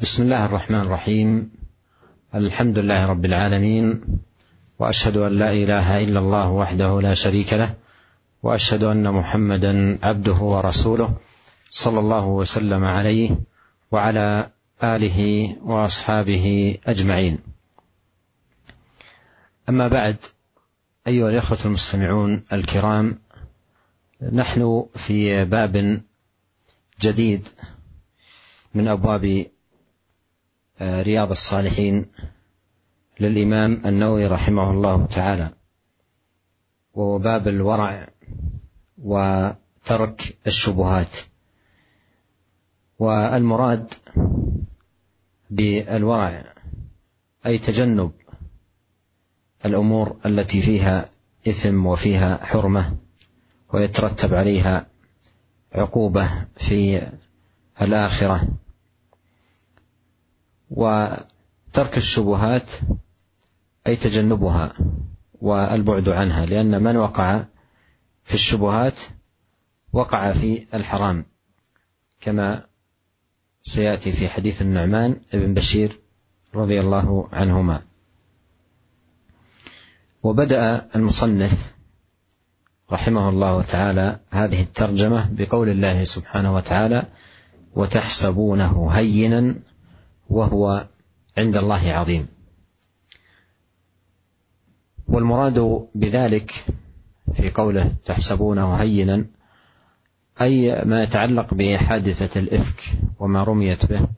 بسم الله الرحمن الرحيم. الحمد لله رب العالمين وأشهد أن لا إله إلا الله وحده لا شريك له وأشهد أن محمدا عبده ورسوله صلى الله وسلم عليه وعلى آله وأصحابه أجمعين. أما بعد أيها الإخوة المستمعون الكرام نحن في باب جديد من أبواب رياض الصالحين للإمام النووي رحمه الله تعالى. وهو باب الورع وترك الشبهات. والمراد بالورع أي تجنب الأمور التي فيها إثم وفيها حرمة ويترتب عليها عقوبة في الآخرة. وترك الشبهات أي تجنبها والبعد عنها لأن من وقع في الشبهات وقع في الحرام كما سيأتي في حديث النعمان بن بشير رضي الله عنهما. وبدأ المصنف رحمه الله تعالى هذه الترجمة بقول الله سبحانه وتعالى وتحسبونه هينا وهو عند الله عظيم. والمراد بذلك في قوله تحسبونه هينا أي ما يتعلق بحادثة الإفك وما رميت به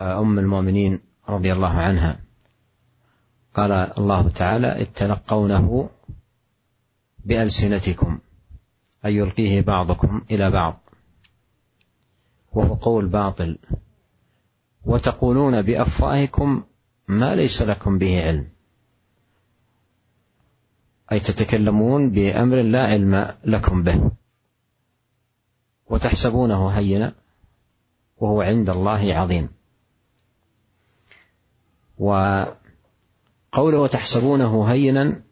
أم المؤمنين رضي الله عنها. قال الله تعالى اذ تلقونه بألسنتكم أن يلقيه بعضكم إلى بعض. وهو قول باطل. وتقولون بأفواهكم ما ليس لكم به علم. أي تتكلمون بأمر لا علم لكم به. وتحسبونه هينا وهو عند الله عظيم. وقوله وتحسبونه هينا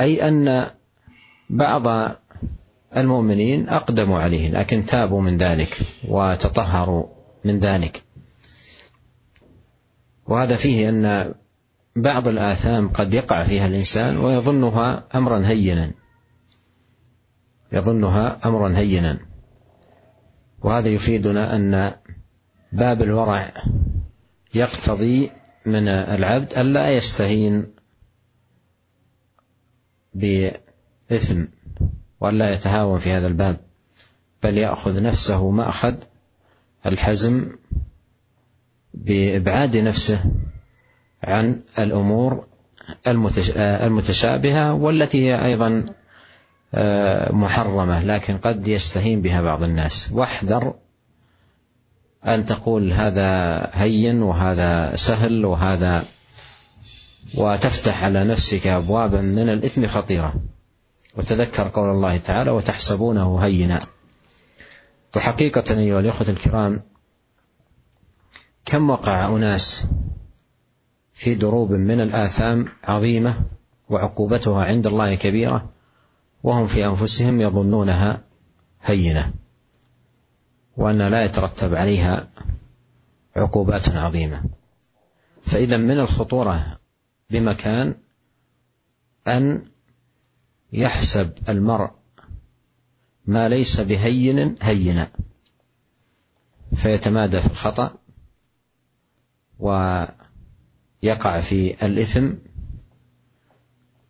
أي أن بعض المؤمنين أقدموا عليه لكن تابوا من ذلك وتطهروا. من ذلك. وهذا فيه أن بعض الآثام قد يقع فيها الإنسان ويظنها أمرا هينا. يظنها أمرا هينا. وهذا يفيدنا أن باب الورع يقتضي من العبد ألا يستهين بإثم وألا يتهاون في هذا الباب بل يأخذ نفسه مأخذ الحزم بإبعاد نفسه عن الأمور المتشابهة والتي هي أيضا محرمة لكن قد يستهين بها بعض الناس. واحذر أن تقول هذا هين وهذا سهل وهذا وتفتح على نفسك ابوابا من الإثم خطيرة. وتذكر قول الله تعالى وتحسبونه هينا. وحقيقة أيها الإخوة الكرام كم وقع أناس في دروب من الآثام عظيمة وعقوبتها عند الله كبيرة وهم في أنفسهم يظنونها هينة وأن لا يترتب عليها عقوبات عظيمة. فإذا من الخطورة بمكان أن يحسب المرء ما ليس بهين هينا فيتمادى في الخطأ ويقع في الإثم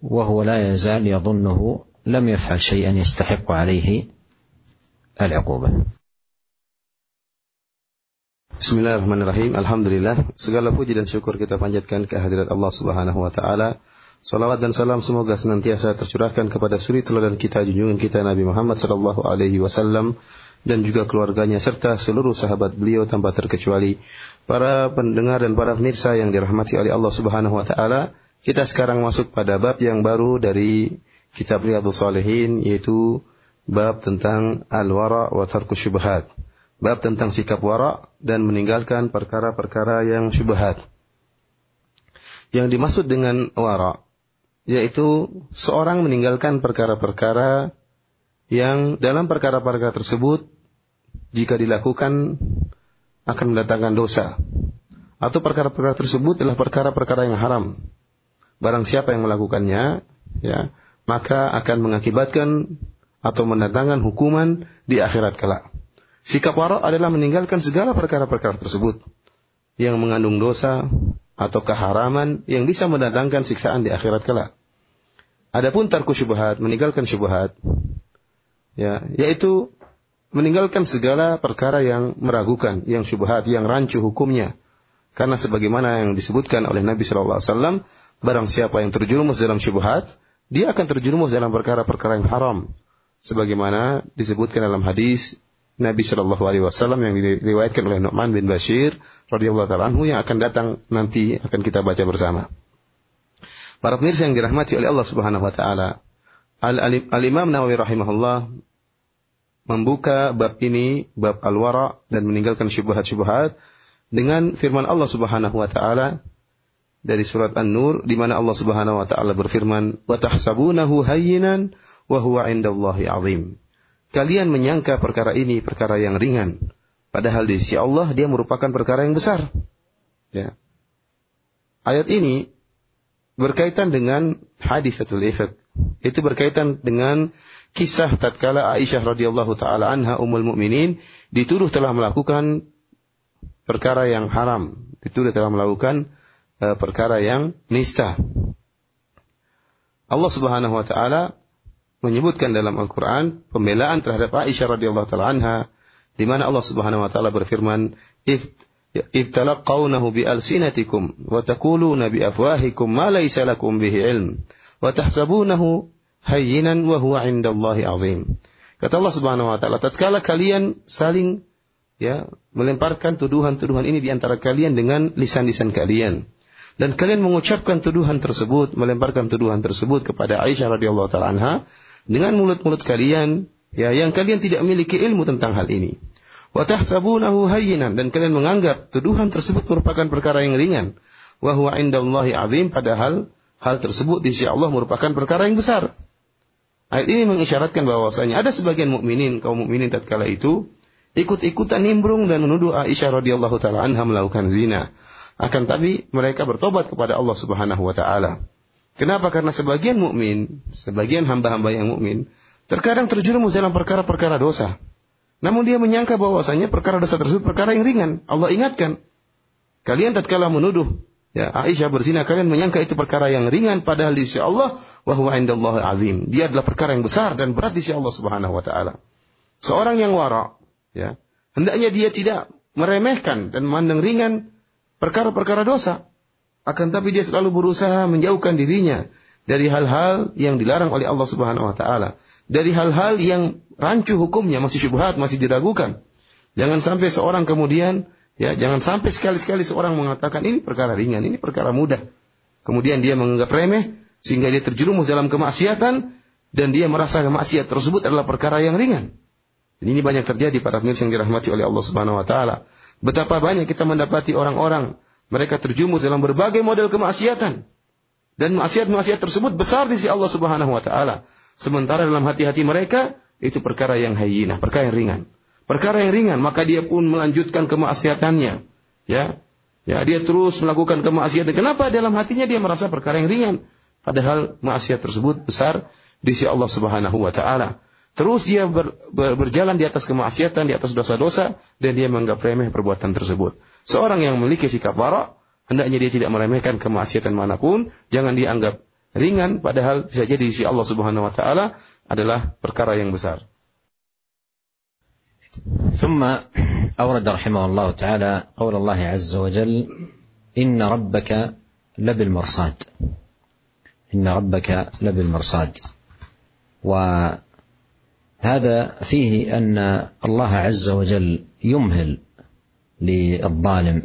وهو لا يزال يظنه لم يفعل شيئا يستحق عليه العقوبة Bismillahirrahmanirrahim. Alhamdulillah. Segala puji dan syukur kita panjatkan ke hadirat Allah Subhanahu wa taala. Salawat dan salam semoga senantiasa tercurahkan kepada suri teladan kita junjungan kita Nabi Muhammad sallallahu alaihi wasallam dan juga keluarganya serta seluruh sahabat beliau tanpa terkecuali. Para pendengar dan para pemirsa yang dirahmati oleh Allah Subhanahu wa taala, kita sekarang masuk pada bab yang baru dari kitab Riyadhus Shalihin yaitu bab tentang al-wara wa tarku syubhat bab tentang sikap wara dan meninggalkan perkara-perkara yang syubhat. Yang dimaksud dengan wara yaitu seorang meninggalkan perkara-perkara yang dalam perkara-perkara tersebut jika dilakukan akan mendatangkan dosa. Atau perkara-perkara tersebut adalah perkara-perkara yang haram. Barang siapa yang melakukannya, ya, maka akan mengakibatkan atau mendatangkan hukuman di akhirat kelak. Sikap wara adalah meninggalkan segala perkara-perkara tersebut yang mengandung dosa atau keharaman yang bisa mendatangkan siksaan di akhirat kelak. Adapun tarku syubhat, meninggalkan syubhat, ya, yaitu meninggalkan segala perkara yang meragukan, yang syubhat, yang rancu hukumnya. Karena sebagaimana yang disebutkan oleh Nabi Shallallahu Alaihi Wasallam, barang siapa yang terjerumus dalam syubhat, dia akan terjerumus dalam perkara-perkara yang haram. Sebagaimana disebutkan dalam hadis Nabi Shallallahu Alaihi Wasallam yang diriwayatkan oleh Nu'man bin Bashir radhiyallahu taala anhu yang akan datang nanti akan kita baca bersama. Para pemirsa yang dirahmati oleh Allah Subhanahu wa taala, Al-Imam Nawawi rahimahullah membuka bab ini, bab al-wara dan meninggalkan syubhat-syubhat dengan firman Allah Subhanahu wa taala dari surat An-Nur di mana Allah Subhanahu wa taala berfirman, "Wa tahsabunahu hayyinan 'indallahi 'azim." Kalian menyangka perkara ini perkara yang ringan, padahal di sisi Allah dia merupakan perkara yang besar. Ya. Ayat ini berkaitan dengan hadis satu ifk. Itu berkaitan dengan kisah tatkala Aisyah radhiyallahu taala anha ummul mukminin dituduh telah melakukan perkara yang haram, dituduh telah melakukan uh, perkara yang nista. Allah Subhanahu wa taala menyebutkan dalam Al-Qur'an pembelaan terhadap Aisyah radhiyallahu taala anha di mana Allah Subhanahu wa taala berfirman, "If إذ تلقونه بألسنتكم وتقولون بأفواهكم ما ليس لكم به علم وتحسبونه hayyinan wa huwa indallahi azim. Kata Allah Subhanahu wa taala, tatkala kalian saling ya melemparkan tuduhan-tuduhan ini di antara kalian dengan lisan-lisan kalian dan kalian mengucapkan tuduhan tersebut, melemparkan tuduhan tersebut kepada Aisyah radhiyallahu taala anha dengan mulut-mulut kalian ya yang kalian tidak memiliki ilmu tentang hal ini. Wa tahsabunahu hayyinan dan kalian menganggap tuduhan tersebut merupakan perkara yang ringan. Wa huwa indallahi azim padahal hal tersebut di sisi Allah merupakan perkara yang besar. Ayat ini mengisyaratkan bahwasanya ada sebagian mukminin kaum mukminin tatkala itu ikut-ikutan nimbrung dan menuduh Aisyah radhiyallahu taala anha melakukan zina. Akan tapi mereka bertobat kepada Allah Subhanahu wa taala. Kenapa? Karena sebagian mukmin, sebagian hamba-hamba yang mukmin terkadang terjerumus dalam perkara-perkara dosa. Namun dia menyangka bahwasanya perkara dosa tersebut perkara yang ringan. Allah ingatkan, kalian tatkala menuduh Ya, Aisyah berzina kalian menyangka itu perkara yang ringan padahal di sisi Allah wa huwa indallahi azim. Dia adalah perkara yang besar dan berat di sisi Allah Subhanahu wa taala. Seorang yang wara, ya, hendaknya dia tidak meremehkan dan memandang ringan perkara-perkara dosa. Akan tapi dia selalu berusaha menjauhkan dirinya dari hal-hal yang dilarang oleh Allah Subhanahu wa taala, dari hal-hal yang rancu hukumnya masih syubhat, masih diragukan. Jangan sampai seorang kemudian Ya, jangan sampai sekali-sekali seorang mengatakan ini perkara ringan, ini perkara mudah. Kemudian dia menganggap remeh sehingga dia terjerumus dalam kemaksiatan dan dia merasa kemaksiat tersebut adalah perkara yang ringan. Dan ini banyak terjadi para pemirsa yang dirahmati oleh Allah Subhanahu wa taala. Betapa banyak kita mendapati orang-orang mereka terjumus dalam berbagai model kemaksiatan. Dan maksiat-maksiat tersebut besar di sisi Allah Subhanahu wa taala. Sementara dalam hati-hati mereka itu perkara yang hayyinah, perkara yang ringan perkara yang ringan, maka dia pun melanjutkan kemaksiatannya. Ya, ya dia terus melakukan kemaksiatan. Kenapa dalam hatinya dia merasa perkara yang ringan? Padahal maksiat tersebut besar di sisi Allah Subhanahu wa taala. Terus dia ber, ber, berjalan di atas kemaksiatan, di atas dosa-dosa dan dia menganggap remeh perbuatan tersebut. Seorang yang memiliki sikap wara, hendaknya dia tidak meremehkan kemaksiatan manapun, jangan dianggap ringan padahal bisa jadi di sisi Allah Subhanahu wa taala adalah perkara yang besar. ثم أورد رحمه الله تعالى قول الله عز وجل إن ربك لبالمرصاد إن ربك لبالمرصاد وهذا فيه أن الله عز وجل يمهل للظالم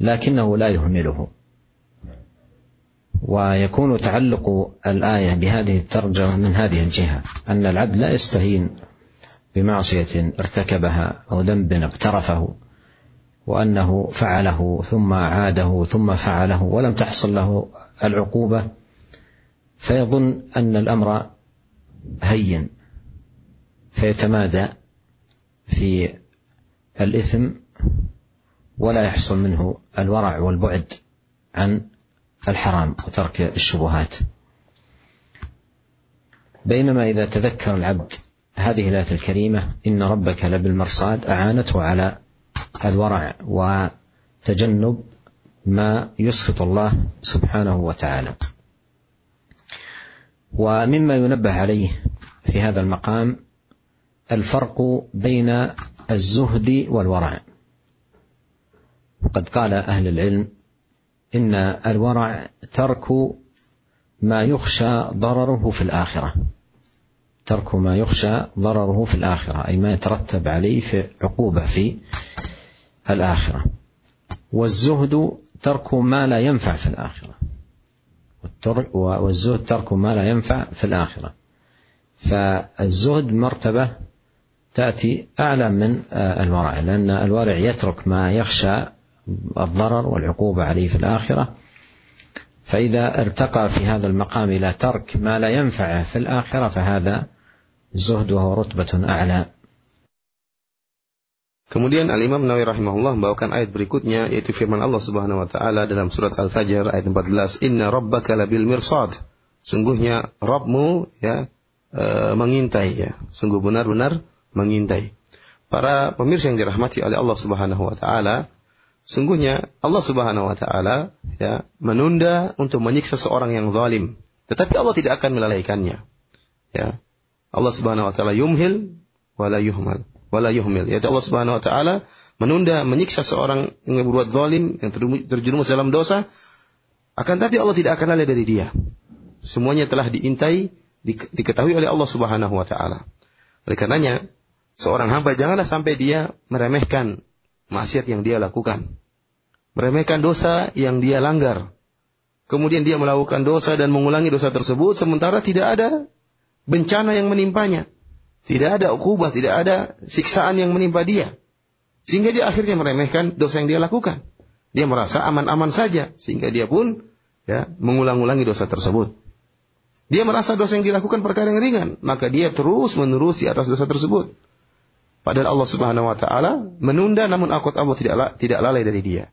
لكنه لا يهمله. ويكون تعلق الآية بهذه الترجمة من هذه الجهة أن العبد لا يستهين بمعصية ارتكبها أو ذنب اقترفه وأنه فعله ثم عاده ثم فعله ولم تحصل له العقوبة فيظن أن الأمر هين. فيتمادى في الإثم ولا يحصل منه الورع والبعد عن الحرام وترك الشبهات. بينما إذا تذكر العبد هذه الآية الكريمة إن ربك لبالمرصاد أعانته على الورع وتجنب ما يسخط الله سبحانه وتعالى. ومما ينبه عليه في هذا المقام الفرق بين الزهد والورع. وقد قال أهل العلم إن الورع ترك ما يخشى ضرره في الآخرة. ترك ما يخشى ضرره في الآخرة أي ما يترتب عليه في عقوبة في الآخرة. والزهد ترك ما لا ينفع في الآخرة. والزهد ترك ما لا ينفع في الآخرة. فالزهد مرتبة تاتي اعلى من الورع لأن الورع يترك ما يخشى الضرر والعقوبة عليه في الآخرة فإذا ارتقى في هذا المقام إلى ترك ما لا ينفعه في الآخرة فهذا زهد وهو رتبة أعلى Kemudian Al-Imam Nawawi rahimahullah membawakan ayat berikutnya yaitu firman Allah Subhanahu wa taala dalam surat Al-Fajr ayat 14, "Inna rabbaka labil mirsad." Sungguhnya Rabbmu ya e, mengintai ya, sungguh benar-benar mengintai. Para pemirsa yang dirahmati oleh Allah Subhanahu wa taala, Sungguhnya Allah Subhanahu wa taala ya menunda untuk menyiksa seorang yang zalim, tetapi Allah tidak akan melalaikannya. Ya. Allah Subhanahu wa taala yumhil wala yuhmal, wala yuhmil. Yaitu Allah Subhanahu wa taala menunda menyiksa seorang yang berbuat zalim, yang terjerumus dalam dosa, akan tapi Allah tidak akan lalai dari dia. Semuanya telah diintai, diketahui oleh Allah Subhanahu wa taala. Oleh karenanya, seorang hamba janganlah sampai dia meremehkan maksiat yang dia lakukan meremehkan dosa yang dia langgar. Kemudian dia melakukan dosa dan mengulangi dosa tersebut sementara tidak ada bencana yang menimpanya. Tidak ada ukubah, tidak ada siksaan yang menimpa dia. Sehingga dia akhirnya meremehkan dosa yang dia lakukan. Dia merasa aman-aman saja sehingga dia pun ya mengulang-ulangi dosa tersebut. Dia merasa dosa yang dilakukan perkara yang ringan, maka dia terus menerus di atas dosa tersebut. Padahal Allah Subhanahu wa taala menunda namun akut Allah tidak tidak lalai dari dia.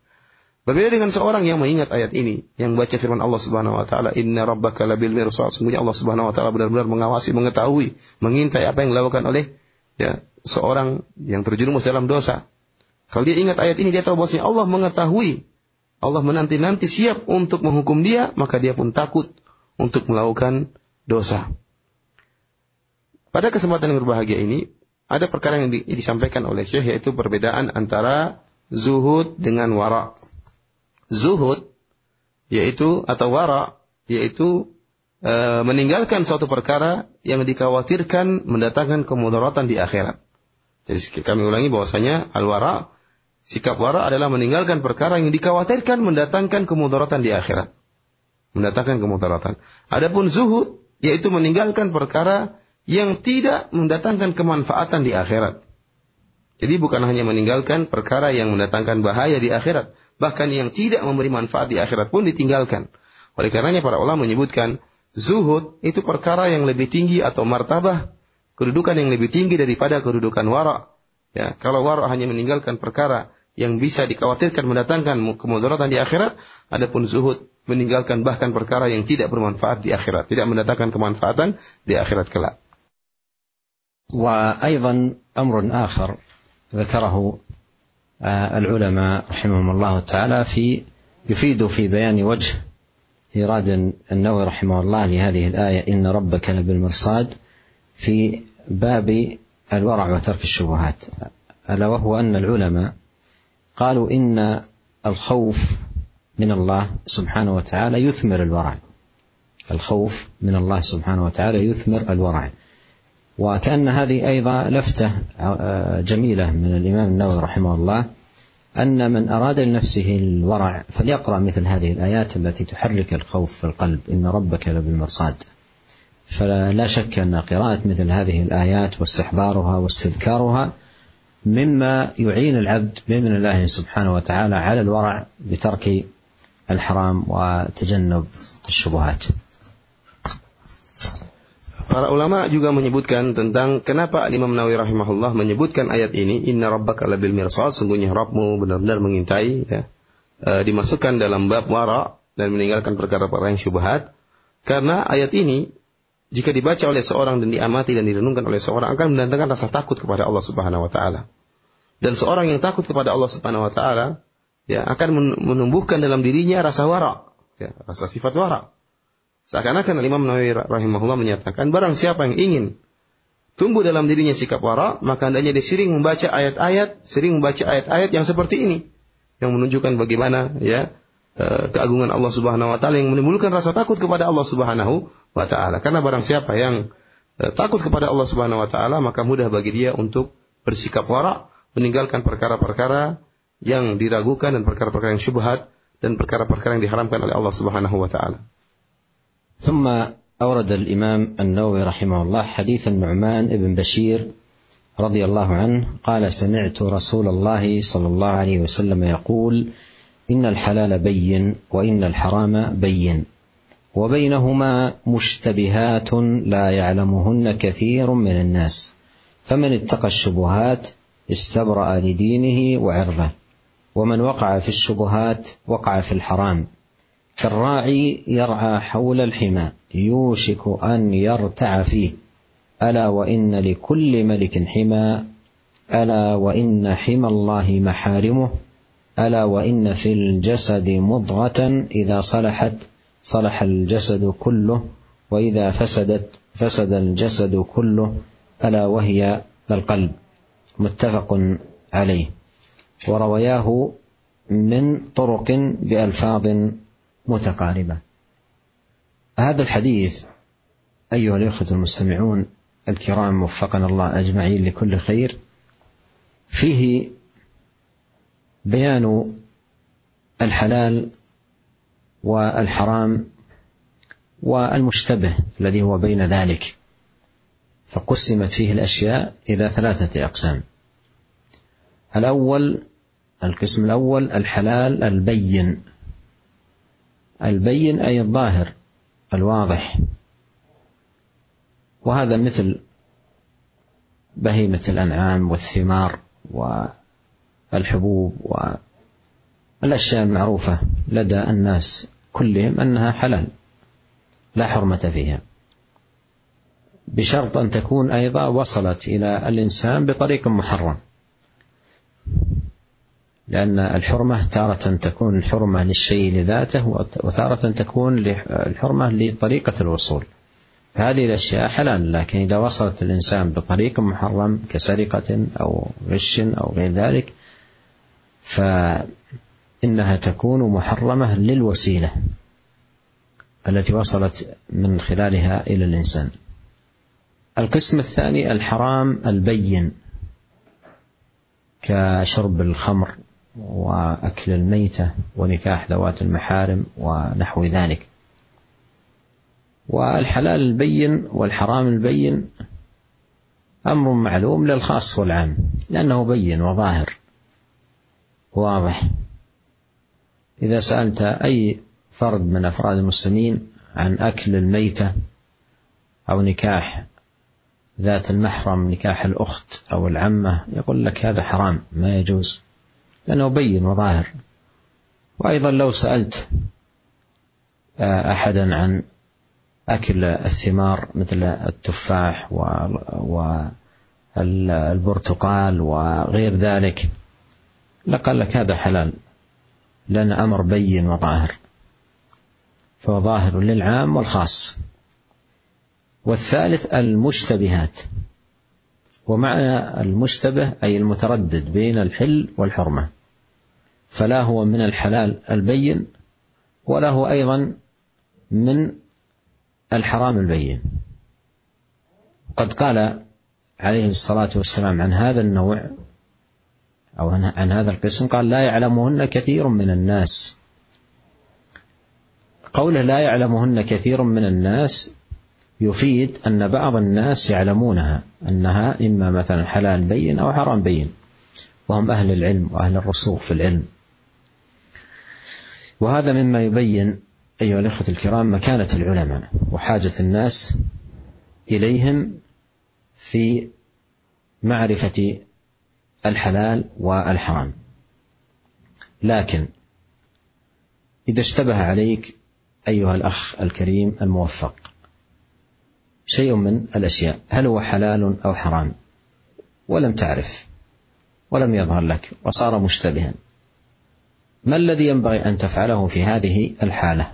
Berbeda dengan seorang yang mengingat ayat ini, yang baca firman Allah Subhanahu wa taala, "Inna rabbaka labil mirsad." Sungguhnya Allah Subhanahu wa taala benar-benar mengawasi, mengetahui, mengintai apa yang dilakukan oleh ya seorang yang terjerumus dalam dosa. Kalau dia ingat ayat ini, dia tahu bahwasanya Allah mengetahui. Allah menanti-nanti siap untuk menghukum dia, maka dia pun takut untuk melakukan dosa. Pada kesempatan yang berbahagia ini, ada perkara yang disampaikan oleh Syekh yaitu perbedaan antara zuhud dengan wara zuhud yaitu atau wara yaitu e, meninggalkan suatu perkara yang dikhawatirkan mendatangkan kemudaratan di akhirat. Jadi kami ulangi bahwasanya al-wara sikap wara adalah meninggalkan perkara yang dikhawatirkan mendatangkan kemudaratan di akhirat. Mendatangkan kemudaratan. Adapun zuhud yaitu meninggalkan perkara yang tidak mendatangkan kemanfaatan di akhirat. Jadi bukan hanya meninggalkan perkara yang mendatangkan bahaya di akhirat, bahkan yang tidak memberi manfaat di akhirat pun ditinggalkan. Oleh karenanya para ulama menyebutkan zuhud itu perkara yang lebih tinggi atau martabah kedudukan yang lebih tinggi daripada kedudukan wara. Ya, kalau wara hanya meninggalkan perkara yang bisa dikhawatirkan mendatangkan kemudaratan di akhirat, adapun zuhud meninggalkan bahkan perkara yang tidak bermanfaat di akhirat, tidak mendatangkan kemanfaatan di akhirat kelak. وأيضا أمر آخر ذكره آه، العلماء رحمهم الله تعالى في يفيد في بيان وجه إيراد النووي رحمه الله لهذه الآية إن ربك لبالمرصاد في باب الورع وترك الشبهات. ألا وهو أن العلماء قالوا إن الخوف من الله سبحانه وتعالى يثمر الورع. الخوف من الله سبحانه وتعالى يثمر الورع. وكأن هذه أيضا لفتة آه، جميلة من الإمام النووي رحمه الله أن من أراد لنفسه الورع فليقرأ مثل هذه الآيات التي تحرك الخوف في القلب إن ربك لبالمرصاد. فلا شك أن قراءة مثل هذه الآيات واستحضارها واستذكارها مما يعين العبد بإذن الله سبحانه وتعالى على الورع بترك الحرام وتجنب الشبهات. Para ulama juga menyebutkan tentang kenapa Imam Nawawi rahimahullah menyebutkan ayat ini inna rabbaka labil mirsad sungguhnya Rabbmu benar-benar mengintai ya. E, dimasukkan dalam bab wara dan meninggalkan perkara-perkara yang syubhat karena ayat ini jika dibaca oleh seorang dan diamati dan direnungkan oleh seorang akan mendatangkan rasa takut kepada Allah Subhanahu wa taala. Dan seorang yang takut kepada Allah Subhanahu wa taala ya akan menumbuhkan dalam dirinya rasa wara, ya, rasa sifat wara. Seakan-akan Imam Nawawi rahimahullah menyatakan barang siapa yang ingin tumbuh dalam dirinya sikap wara, maka hendaknya dia sering membaca ayat-ayat, sering membaca ayat-ayat yang seperti ini yang menunjukkan bagaimana ya e, keagungan Allah Subhanahu wa taala yang menimbulkan rasa takut kepada Allah Subhanahu wa taala. Karena barang siapa yang e, takut kepada Allah Subhanahu wa taala, maka mudah bagi dia untuk bersikap wara, meninggalkan perkara-perkara yang diragukan dan perkara-perkara yang syubhat dan perkara-perkara yang diharamkan oleh Allah Subhanahu wa taala. ثم أورد الإمام النووي رحمه الله حديث النعمان بن بشير رضي الله عنه قال سمعت رسول الله صلى الله عليه وسلم يقول إن الحلال بين وإن الحرام بين وبينهما مشتبهات لا يعلمهن كثير من الناس فمن اتقى الشبهات استبرأ لدينه وعرضه ومن وقع في الشبهات وقع في الحرام كالراعي يرعى حول الحمى يوشك أن يرتع فيه. ألا وإن لكل ملك حمى ألا وإن حمى الله محارمه ألا وإن في الجسد مضغة إذا صلحت صلح الجسد كله وإذا فسدت فسد الجسد كله ألا وهي القلب. متفق عليه. وروياه من طرق بألفاظ متقاربة. هذا الحديث أيها الإخوة المستمعون الكرام وفقنا الله أجمعين لكل خير. فيه بيان الحلال والحرام والمشتبه الذي هو بين ذلك. فقسمت فيه الأشياء إلى ثلاثة أقسام. الأول القسم الأول الحلال البين. البين أي الظاهر الواضح. وهذا مثل بهيمة الأنعام والثمار والحبوب والأشياء المعروفة لدى الناس كلهم أنها حلال لا حرمة فيها. بشرط أن تكون أيضا وصلت إلى الإنسان بطريق محرم. لأن الحرمة تارة تكون الحرمة للشيء لذاته وتارة تكون الحرمة لطريقة الوصول. هذه الأشياء حلال لكن إذا وصلت الإنسان بطريق محرم كسرقة أو غش أو غير ذلك فإنها تكون محرمة للوسيلة التي وصلت من خلالها إلى الإنسان. القسم الثاني الحرام البين كشرب الخمر وأكل الميتة ونكاح ذوات المحارم ونحو ذلك. والحلال البين والحرام البين أمر معلوم للخاص والعام لأنه بين وظاهر واضح إذا سألت أي فرد من أفراد المسلمين عن أكل الميتة أو نكاح ذات المحرم نكاح الأخت أو العمة يقول لك هذا حرام ما يجوز. لأنه بين وظاهر. وأيضا لو سألت آه، أحدا عن أكل الثمار مثل التفاح والبرتقال وغير ذلك لقال لك هذا حلال لأن أمر بين وظاهر. فهو ظاهر للعام والخاص. والثالث المشتبهات. ومعنى المشتبه أي المتردد بين الحل والحرمة. فلا هو من الحلال البين ولا هو أيضا من الحرام البين. قد قال عليه الصلاة والسلام عن هذا النوع أو عن هذا القسم قال لا يعلمهن كثير من الناس. قوله لا يعلمهن كثير من الناس يفيد أن بعض الناس يعلمونها أنها إما مثلا حلال بين أو حرام بين وهم أهل العلم وأهل الرسوخ في العلم. وهذا مما يبين أيها الإخوة الكرام مكانة العلماء وحاجة الناس إليهم في معرفة الحلال والحرام. لكن إذا اشتبه عليك أيها الأخ الكريم الموفق شيء من الأشياء هل هو حلال أو حرام؟ ولم تعرف ولم يظهر لك وصار مشتبها. ما الذي ينبغي أن تفعله في هذه الحالة؟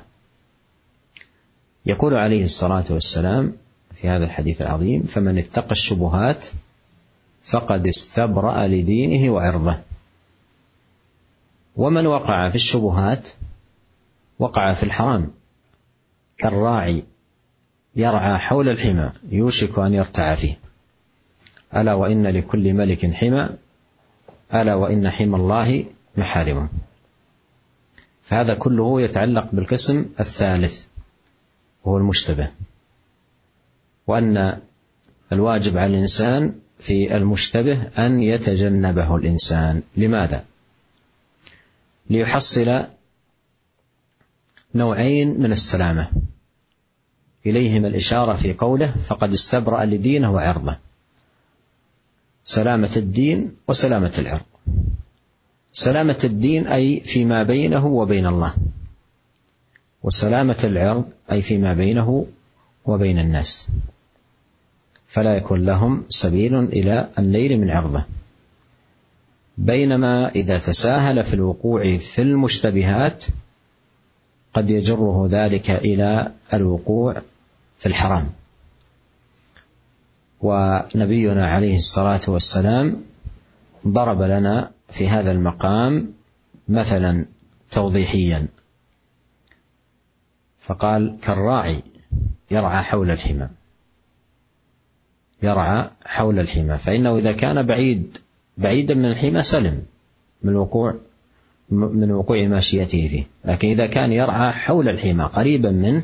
يقول عليه الصلاة والسلام في هذا الحديث العظيم فمن اتقى الشبهات فقد استبرأ لدينه وعرضه. ومن وقع في الشبهات وقع في الحرام. كالراعي يرعى حول الحمى يوشك أن يرتع فيه. ألا وإن لكل ملك حمى ألا وإن حمى الله محارمه فهذا كله يتعلق بالقسم الثالث وهو المشتبه. وأن الواجب على الإنسان في المشتبه أن يتجنبه الإنسان. لماذا؟ ليحصل نوعين من السلامة. إليهما الإشارة في قوله فقد استبرأ لدينه وعرضه سلامة الدين وسلامة العرض. سلامة الدين أي فيما بينه وبين الله. وسلامة العرض أي فيما بينه وبين الناس. فلا يكون لهم سبيل إلى النيل من عرضه. بينما إذا تساهل في الوقوع في المشتبهات قد يجره ذلك إلى الوقوع في الحرام. ونبينا عليه الصلاة والسلام ضرب لنا في هذا المقام مثلا توضيحيا. فقال كالراعي يرعى حول الحمى. يرعى حول الحمى. فإنه إذا كان بعيد بعيدا من الحمى سلم من الوقوع من وقوع ماشيته فيه. لكن إذا كان يرعى حول الحمى قريبا منه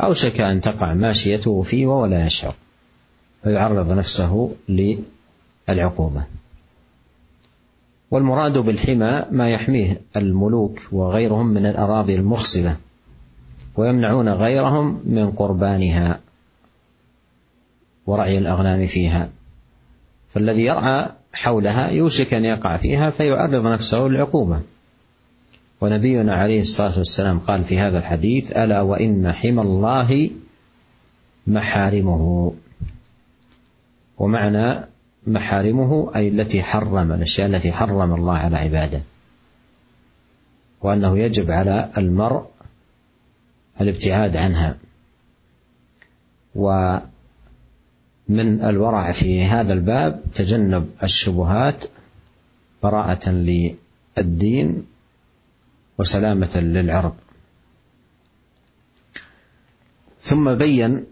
أوشك أن تقع ماشيته فيه وهو لا يشعر. فيعرض نفسه للعقوبة. والمراد بالحمى ما يحميه الملوك وغيرهم من الأراضي المخصبة ويمنعون غيرهم من قربانها ورعي الأغنام فيها. فالذي يرعى حولها يوشك أن يقع فيها فيعرض نفسه للعقوبة. ونبينا عليه الصلاة والسلام قال في هذا الحديث ألا وإن حمى الله محارمه. ومعنى محارمه أي التي حرم الأشياء التي حرم الله على عباده. وأنه يجب على المرء الابتعاد عنها. ومن الورع في هذا الباب تجنب الشبهات براءة للدين وسلامة للعرض ثم بين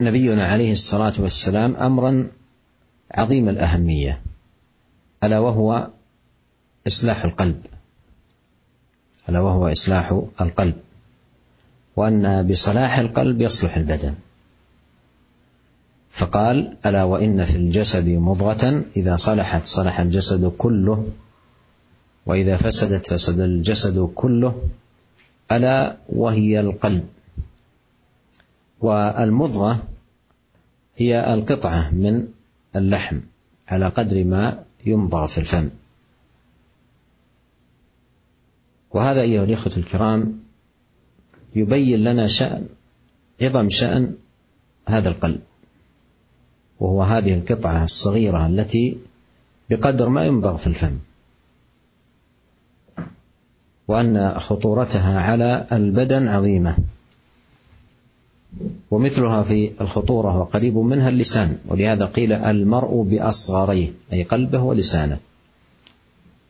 نبينا عليه الصلاة والسلام أمرا عظيم الأهمية ألا وهو إصلاح القلب. ألا وهو إصلاح القلب. وأن بصلاح القلب يصلح البدن. فقال ألا وإن في الجسد مضغة إذا صلحت صلح الجسد كله وإذا فسدت فسد الجسد كله ألا وهي القلب. والمضغة هي القطعة من اللحم على قدر ما يمضغ في الفم. وهذا أيها الإخوة الكرام يبين لنا شأن عظم شأن هذا القلب وهو هذه القطعة الصغيرة التي بقدر ما يمضغ في الفم. وأن خطورتها على البدن عظيمة. ومثلها في الخطورة وقريب منها اللسان ولهذا قيل المرء بأصغريه أي قلبه ولسانه.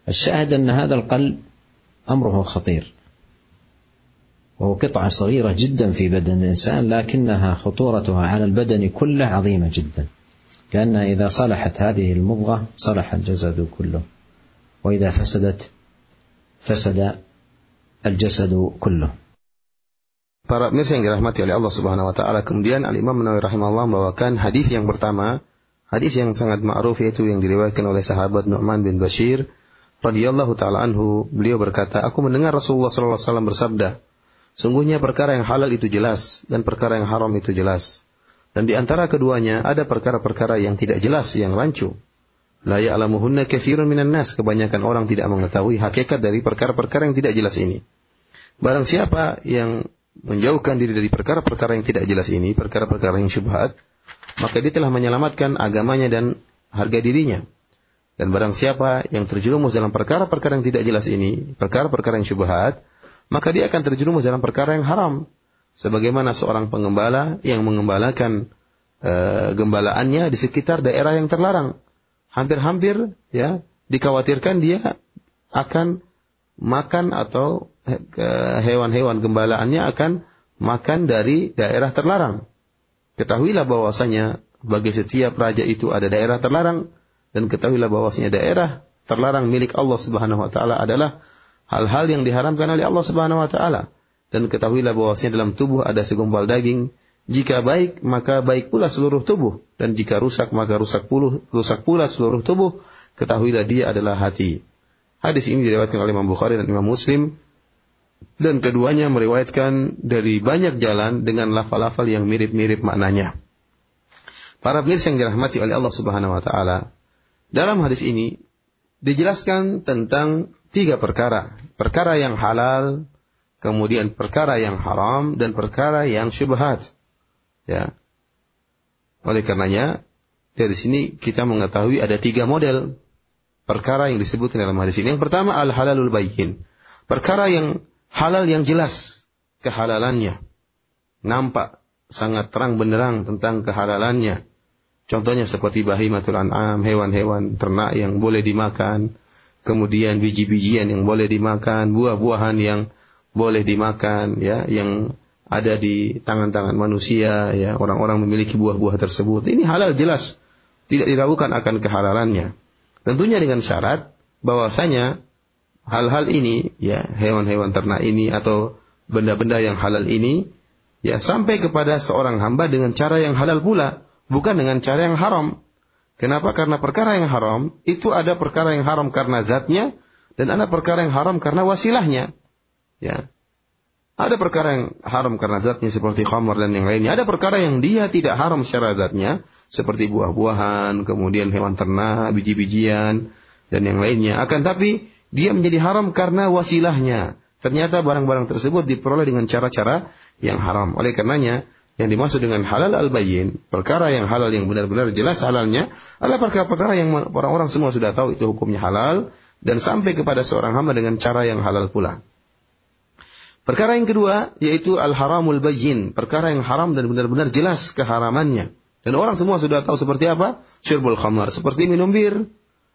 الشاهد أن هذا القلب أمره خطير. وهو قطعة صغيرة جدا في بدن الإنسان لكنها خطورتها على البدن كله عظيمة جدا. لأنها إذا صلحت هذه المضغة صلح الجسد كله. وإذا فسدت فسد الجسد كله. Para pemirsa yang dirahmati oleh Allah Subhanahu wa taala, kemudian Al Imam Nawawi rahimahullah membawakan hadis yang pertama, hadis yang sangat ma'ruf yaitu yang diriwayatkan oleh sahabat Nu'man bin Bashir radhiyallahu taala anhu. Beliau berkata, "Aku mendengar Rasulullah sallallahu alaihi wasallam bersabda, sungguhnya perkara yang halal itu jelas dan perkara yang haram itu jelas. Dan di antara keduanya ada perkara-perkara yang tidak jelas, yang rancu. La ya'lamuhunna katsirun minan nas. Kebanyakan orang tidak mengetahui hakikat dari perkara-perkara yang tidak jelas ini. Barang siapa yang menjauhkan diri dari perkara-perkara yang tidak jelas ini, perkara-perkara yang syubhat, maka dia telah menyelamatkan agamanya dan harga dirinya. Dan barang siapa yang terjerumus dalam perkara-perkara yang tidak jelas ini, perkara-perkara yang syubhat, maka dia akan terjerumus dalam perkara yang haram. Sebagaimana seorang pengembala yang mengembalakan e, gembalaannya di sekitar daerah yang terlarang. Hampir-hampir ya dikhawatirkan dia akan makan atau hewan-hewan gembalaannya akan makan dari daerah terlarang. Ketahuilah bahwasanya bagi setiap raja itu ada daerah terlarang dan ketahuilah bahwasanya daerah terlarang milik Allah Subhanahu wa taala adalah hal-hal yang diharamkan oleh Allah Subhanahu wa taala. Dan ketahuilah bahwasanya dalam tubuh ada segumpal daging. Jika baik, maka baik pula seluruh tubuh. Dan jika rusak, maka rusak pula, rusak pula seluruh tubuh. Ketahuilah dia adalah hati. Hadis ini diriwayatkan oleh Imam Bukhari dan Imam Muslim. Dan keduanya meriwayatkan dari banyak jalan dengan lafal-lafal yang mirip-mirip maknanya. Para pemirsa yang dirahmati oleh Allah Subhanahu wa taala, dalam hadis ini dijelaskan tentang tiga perkara. Perkara yang halal, kemudian perkara yang haram, dan perkara yang syubhat. Ya. Oleh karenanya, dari sini kita mengetahui ada tiga model perkara yang disebutkan dalam hadis ini. Yang pertama, al-halalul bayyin. Perkara yang halal yang jelas kehalalannya. Nampak sangat terang benderang tentang kehalalannya. Contohnya seperti bahimatul an'am, hewan-hewan ternak yang boleh dimakan, kemudian biji-bijian yang boleh dimakan, buah-buahan yang boleh dimakan, ya, yang ada di tangan-tangan manusia, ya, orang-orang memiliki buah-buah tersebut. Ini halal jelas, tidak diragukan akan kehalalannya. Tentunya dengan syarat bahwasanya hal-hal ini, ya, hewan-hewan ternak ini atau benda-benda yang halal ini, ya, sampai kepada seorang hamba dengan cara yang halal pula bukan dengan cara yang haram. Kenapa? Karena perkara yang haram itu ada perkara yang haram karena zatnya dan ada perkara yang haram karena wasilahnya. Ya. Ada perkara yang haram karena zatnya seperti khamar dan yang lainnya. Ada perkara yang dia tidak haram secara zatnya seperti buah-buahan, kemudian hewan ternak, biji-bijian dan yang lainnya. Akan tapi dia menjadi haram karena wasilahnya. Ternyata barang-barang tersebut diperoleh dengan cara-cara yang haram. Oleh karenanya, yang dimaksud dengan halal al-bayyin, perkara yang halal yang benar-benar jelas halalnya, adalah perkara-perkara yang orang-orang semua sudah tahu itu hukumnya halal, dan sampai kepada seorang hamba dengan cara yang halal pula. Perkara yang kedua, yaitu al-haramul bayyin, perkara yang haram dan benar-benar jelas keharamannya. Dan orang semua sudah tahu seperti apa? Syurbul khamar, seperti minum bir.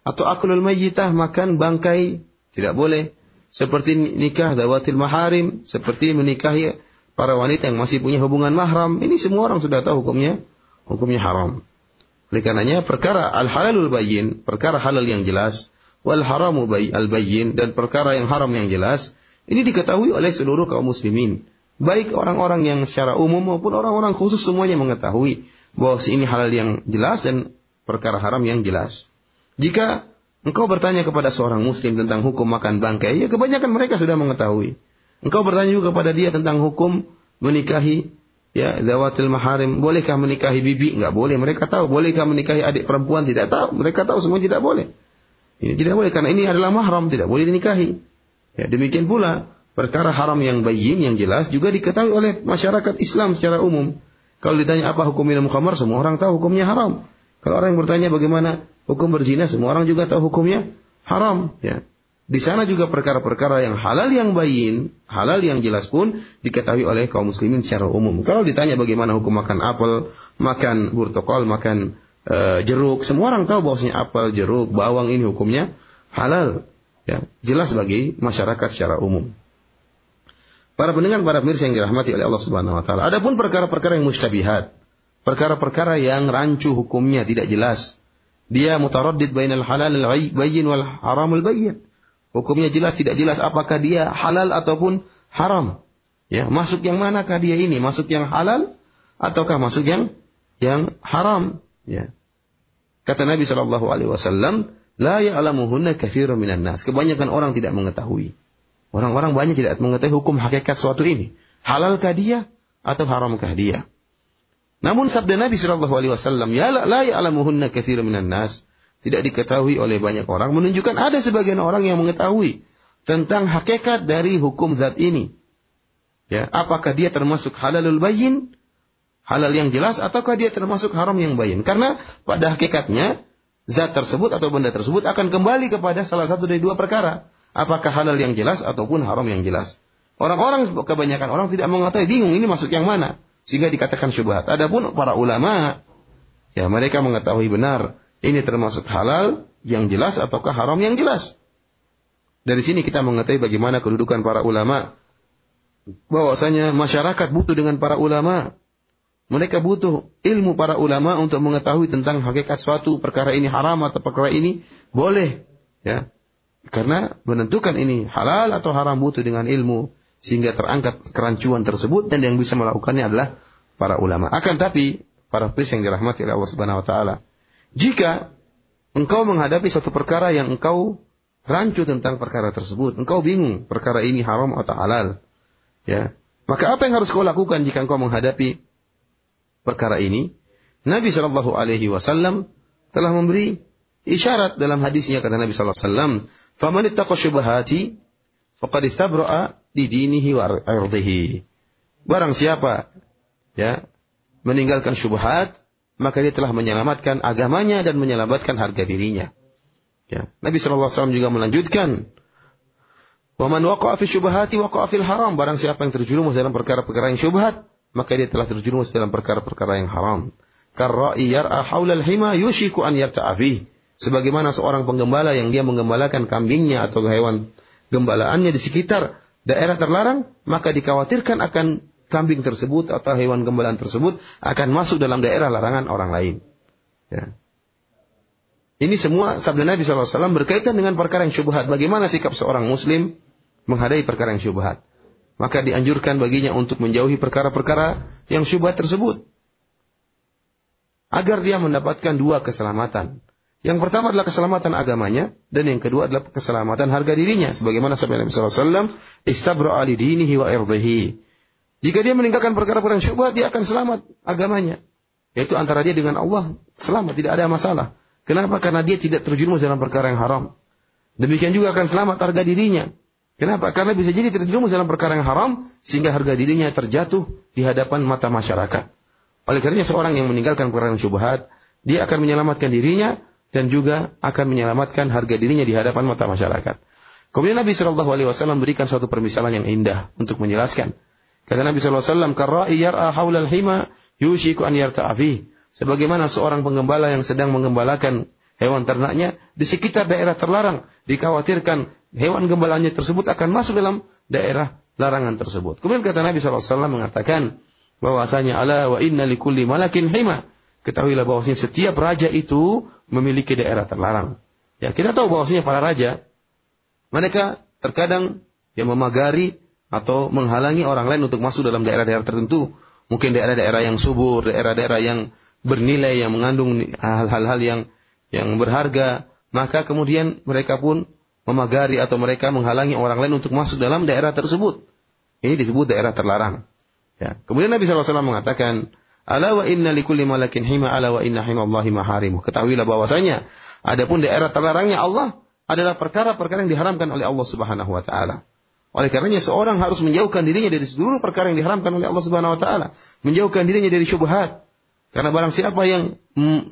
Atau aklul mayyitah, makan bangkai, tidak boleh. Seperti nikah dawatil maharim, seperti menikahi para wanita yang masih punya hubungan mahram, ini semua orang sudah tahu hukumnya, hukumnya haram. Oleh karenanya perkara al-halalul bayyin, perkara halal yang jelas, wal haramu bay al-bayyin dan perkara yang haram yang jelas, ini diketahui oleh seluruh kaum muslimin. Baik orang-orang yang secara umum maupun orang-orang khusus semuanya mengetahui bahwa ini halal yang jelas dan perkara haram yang jelas. Jika engkau bertanya kepada seorang muslim tentang hukum makan bangkai, ya kebanyakan mereka sudah mengetahui. Engkau bertanya juga kepada dia tentang hukum menikahi ya zawatil maharim. Bolehkah menikahi bibi? Enggak boleh. Mereka tahu. Bolehkah menikahi adik perempuan? Tidak tahu. Mereka tahu semua tidak boleh. Ini tidak boleh karena ini adalah mahram, tidak boleh dinikahi. Ya, demikian pula perkara haram yang bayin yang jelas juga diketahui oleh masyarakat Islam secara umum. Kalau ditanya apa hukum minum khamar, semua orang tahu hukumnya haram. Kalau orang yang bertanya bagaimana hukum berzina, semua orang juga tahu hukumnya haram. Ya. Di sana juga perkara-perkara yang halal yang bayin, halal yang jelas pun diketahui oleh kaum muslimin secara umum. Kalau ditanya bagaimana hukum makan apel, makan burtokol, makan uh, jeruk, semua orang tahu bahwasanya apel, jeruk, bawang ini hukumnya halal. Ya, jelas bagi masyarakat secara umum. Para pendengar, para pemirsa yang dirahmati oleh Allah Subhanahu wa taala. Adapun perkara-perkara yang mustabihat, perkara-perkara yang rancu hukumnya tidak jelas. Dia mutaraddid bainal halal al-bayyin wal haramul bayyin Hukumnya jelas tidak jelas apakah dia halal ataupun haram. Ya, masuk yang manakah dia ini? Masuk yang halal ataukah masuk yang yang haram? Ya. Kata Nabi Shallallahu Alaihi Wasallam, la ya'lamuhunna kathirun minan nas. Kebanyakan orang tidak mengetahui. Orang-orang banyak tidak mengetahui hukum hakikat suatu ini. Halalkah dia atau haramkah dia? Namun sabda Nabi Shallallahu Alaihi Wasallam, ya la ya'lamuhunna katsirun minan nas, tidak diketahui oleh banyak orang, menunjukkan ada sebagian orang yang mengetahui tentang hakikat dari hukum zat ini. Ya, apakah dia termasuk halalul bayin, halal yang jelas, ataukah dia termasuk haram yang bayin? Karena pada hakikatnya zat tersebut atau benda tersebut akan kembali kepada salah satu dari dua perkara. Apakah halal yang jelas ataupun haram yang jelas. Orang-orang kebanyakan orang tidak mengetahui bingung ini masuk yang mana sehingga dikatakan syubhat. Adapun para ulama ya mereka mengetahui benar ini termasuk halal yang jelas ataukah haram yang jelas. Dari sini kita mengetahui bagaimana kedudukan para ulama bahwasanya masyarakat butuh dengan para ulama. Mereka butuh ilmu para ulama untuk mengetahui tentang hakikat suatu perkara ini haram atau perkara ini boleh ya. Karena menentukan ini halal atau haram butuh dengan ilmu sehingga terangkat kerancuan tersebut dan yang bisa melakukannya adalah para ulama. Akan tapi para pris yang dirahmati oleh Allah Subhanahu wa taala, jika engkau menghadapi suatu perkara yang engkau rancu tentang perkara tersebut, engkau bingung perkara ini haram atau halal, ya. Maka apa yang harus kau lakukan jika engkau menghadapi perkara ini? Nabi Shallallahu alaihi wasallam telah memberi isyarat dalam hadisnya kata Nabi sallallahu alaihi wasallam, "Faman ittaqa syubhati faqad di dinihi wa ardihi. Barang siapa ya meninggalkan syubhat, maka dia telah menyelamatkan agamanya dan menyelamatkan harga dirinya. Ya. Nabi SAW juga melanjutkan, "Wa man waqa'a fi syubhati waqa'a fil haram." Barang siapa yang terjerumus dalam perkara-perkara yang syubhat, maka dia telah terjerumus dalam perkara-perkara yang haram. Karra'i yar'a haulal hima yushiku an yarta'a Sebagaimana seorang penggembala yang dia menggembalakan kambingnya atau hewan gembalaannya di sekitar daerah terlarang, maka dikhawatirkan akan kambing tersebut atau hewan gembalaan tersebut akan masuk dalam daerah larangan orang lain. Ya. Ini semua sabda Nabi SAW berkaitan dengan perkara yang syubhat. Bagaimana sikap seorang muslim menghadapi perkara yang syubhat. Maka dianjurkan baginya untuk menjauhi perkara-perkara yang syubhat tersebut. Agar dia mendapatkan dua keselamatan. Yang pertama adalah keselamatan agamanya dan yang kedua adalah keselamatan harga dirinya. Sebagaimana sabda Nabi istabra ali dinihi wa irdihi. Jika dia meninggalkan perkara-perkara syubhat, dia akan selamat agamanya. Yaitu antara dia dengan Allah selamat, tidak ada masalah. Kenapa? Karena dia tidak terjerumus dalam perkara yang haram. Demikian juga akan selamat harga dirinya. Kenapa? Karena bisa jadi terjerumus dalam perkara yang haram sehingga harga dirinya terjatuh di hadapan mata masyarakat. Oleh karena seorang yang meninggalkan perkara yang syubhat, dia akan menyelamatkan dirinya dan juga akan menyelamatkan harga dirinya di hadapan mata masyarakat. Kemudian Nabi Shallallahu Alaihi Wasallam berikan suatu permisalan yang indah untuk menjelaskan. Kata Nabi Shallallahu Alaihi Wasallam, "Karra'i yar'a haulal hima yushiku an yarta'afi." Sebagaimana seorang penggembala yang sedang menggembalakan hewan ternaknya di sekitar daerah terlarang, dikhawatirkan hewan gembalanya tersebut akan masuk dalam daerah larangan tersebut. Kemudian kata Nabi SAW mengatakan bahwasanya ala wa inna likulli malakin hima ketahuilah bahwasanya setiap raja itu memiliki daerah terlarang. Ya, kita tahu bahwasanya para raja mereka terkadang yang memagari atau menghalangi orang lain untuk masuk dalam daerah-daerah tertentu. Mungkin daerah-daerah yang subur, daerah-daerah yang bernilai, yang mengandung hal-hal yang yang berharga, maka kemudian mereka pun memagari atau mereka menghalangi orang lain untuk masuk dalam daerah tersebut. Ini disebut daerah terlarang. Ya. Kemudian Nabi SAW mengatakan, Ala wa inna likulli malakin hima ala wa inna himallahi maharimu. Ketahuilah bahwasanya adapun daerah terlarangnya Allah adalah perkara-perkara yang diharamkan oleh Allah Subhanahu wa taala. Oleh karenanya seorang harus menjauhkan dirinya dari seluruh perkara yang diharamkan oleh Allah Subhanahu wa taala, menjauhkan dirinya dari syubhat. Karena barang siapa yang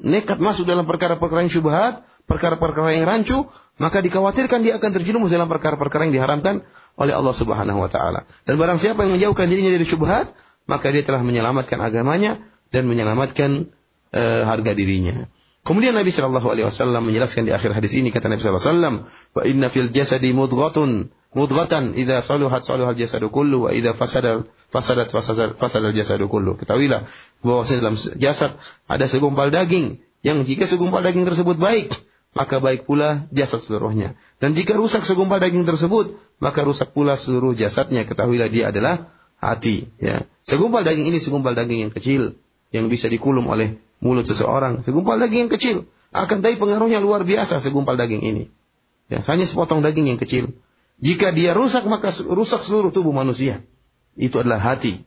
nekat masuk dalam perkara-perkara yang syubhat, perkara-perkara yang rancu, maka dikhawatirkan dia akan terjerumus dalam perkara-perkara yang diharamkan oleh Allah Subhanahu wa taala. Dan barang siapa yang menjauhkan dirinya dari syubhat, maka dia telah menyelamatkan agamanya dan menyelamatkan uh, harga dirinya. Kemudian Nabi Shallallahu Alaihi Wasallam menjelaskan di akhir hadis ini kata Nabi Shallallahu Alaihi Wasallam, wa inna fil jasadi mudghatun mudghatan idza saluhat saluhal jasadu kullu wa idza fasada fasadat fasadat fasadal jasadu kullu. Ketahuilah bahwa dalam jasad ada segumpal daging yang jika segumpal daging tersebut baik maka baik pula jasad seluruhnya. Dan jika rusak segumpal daging tersebut, maka rusak pula seluruh jasadnya. Ketahuilah dia adalah hati. Ya. Segumpal daging ini segumpal daging yang kecil yang bisa dikulum oleh mulut seseorang. Segumpal daging yang kecil. Akan tapi pengaruhnya luar biasa segumpal daging ini. Ya, hanya sepotong daging yang kecil. Jika dia rusak maka rusak seluruh tubuh manusia. Itu adalah hati.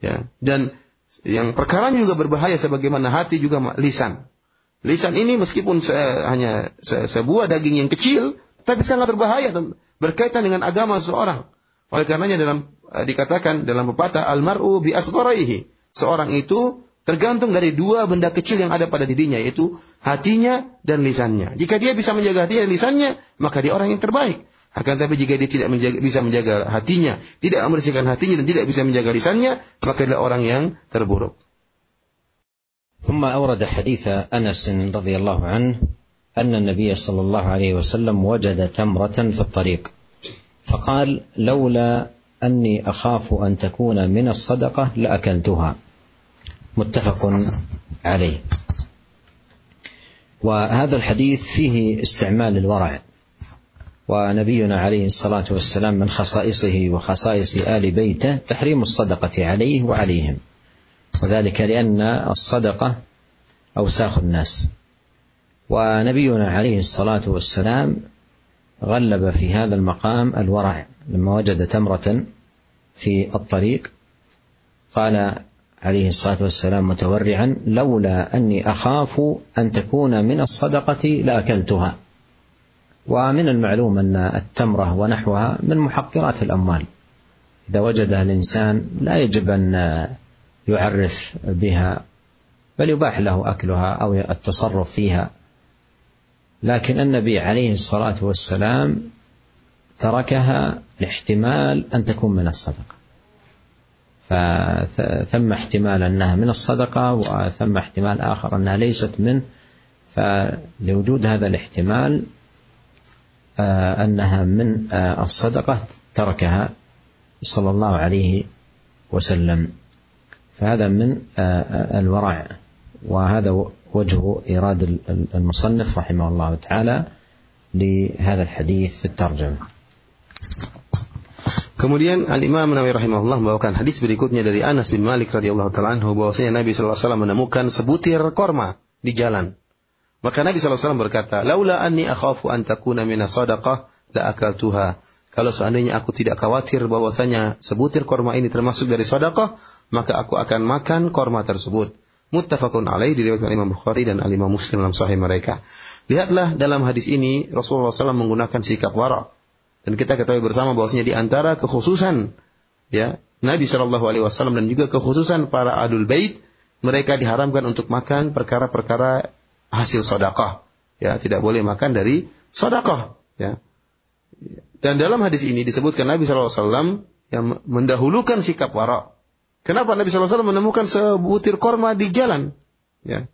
Ya. Dan Yang perkaranya juga berbahaya sebagaimana hati juga lisan. Lisan ini meskipun se hanya se sebuah daging yang kecil, tapi sangat berbahaya dan berkaitan dengan agama seseorang. Oleh karenanya dalam dikatakan dalam pepatah almaru bi asgharihi. Seorang itu tergantung dari dua benda kecil yang ada pada dirinya yaitu hatinya dan lisannya. Jika dia bisa menjaga hatinya dan lisannya, maka dia orang yang terbaik. Akan tapi jika dia tidak menjaga, bisa menjaga hatinya, tidak membersihkan hatinya dan tidak bisa menjaga lisannya, maka dia orang yang terburuk. ثم أورد حديث أنس رضي الله عنه أن النبي صلى الله عليه وسلم وجد تمرة في الطريق فقال لولا أني أخاف أن تكون من الصدقة لأكلتها. متفق عليه. وهذا الحديث فيه استعمال الورع. ونبينا عليه الصلاة والسلام من خصائصه وخصائص آل بيته تحريم الصدقة عليه وعليهم. وذلك لأن الصدقة أوساخ الناس. ونبينا عليه الصلاة والسلام غلب في هذا المقام الورع لما وجد تمرة في الطريق قال عليه الصلاة والسلام متورعا لولا أني أخاف أن تكون من الصدقة لأكلتها. ومن المعلوم أن التمرة ونحوها من محقرات الأموال. إذا وجدها الإنسان لا يجب أن يعرف بها بل يباح له أكلها أو التصرف فيها. لكن النبي عليه الصلاة والسلام تركها لاحتمال أن تكون من الصدقة. فثم احتمال أنها من الصدقة وثم احتمال آخر أنها ليست منه. فلوجود هذا الاحتمال أنها من الصدقة تركها صلى الله عليه وسلم. فهذا من الورع وهذا وجه ايراد المصنف رحمه الله تعالى لهذا الحديث في الترجمه Kemudian Al Imam Nawawi rahimahullah membawakan hadis berikutnya dari Anas bin Malik radhiyallahu taala anhu bahwasanya Nabi sallallahu alaihi wasallam menemukan sebutir korma di jalan. Maka Nabi sallallahu alaihi wasallam berkata, "Laula anni akhafu an takuna min sadaqah la akaltuha." Kalau seandainya aku tidak khawatir bahwasanya sebutir korma ini termasuk dari sedekah, maka aku akan makan korma tersebut. Muttafaqun alaih diriwayatkan Imam Bukhari dan Imam Muslim dalam sahih mereka. Lihatlah dalam hadis ini Rasulullah SAW menggunakan sikap wara dan kita ketahui bersama bahwasanya di antara kekhususan ya Nabi Shallallahu Alaihi Wasallam dan juga kekhususan para adul bait mereka diharamkan untuk makan perkara-perkara hasil sodakah ya tidak boleh makan dari sodakah ya dan dalam hadis ini disebutkan Nabi Shallallahu Alaihi Wasallam yang mendahulukan sikap wara. Kenapa Nabi Wasallam menemukan sebutir korma di jalan? Ya,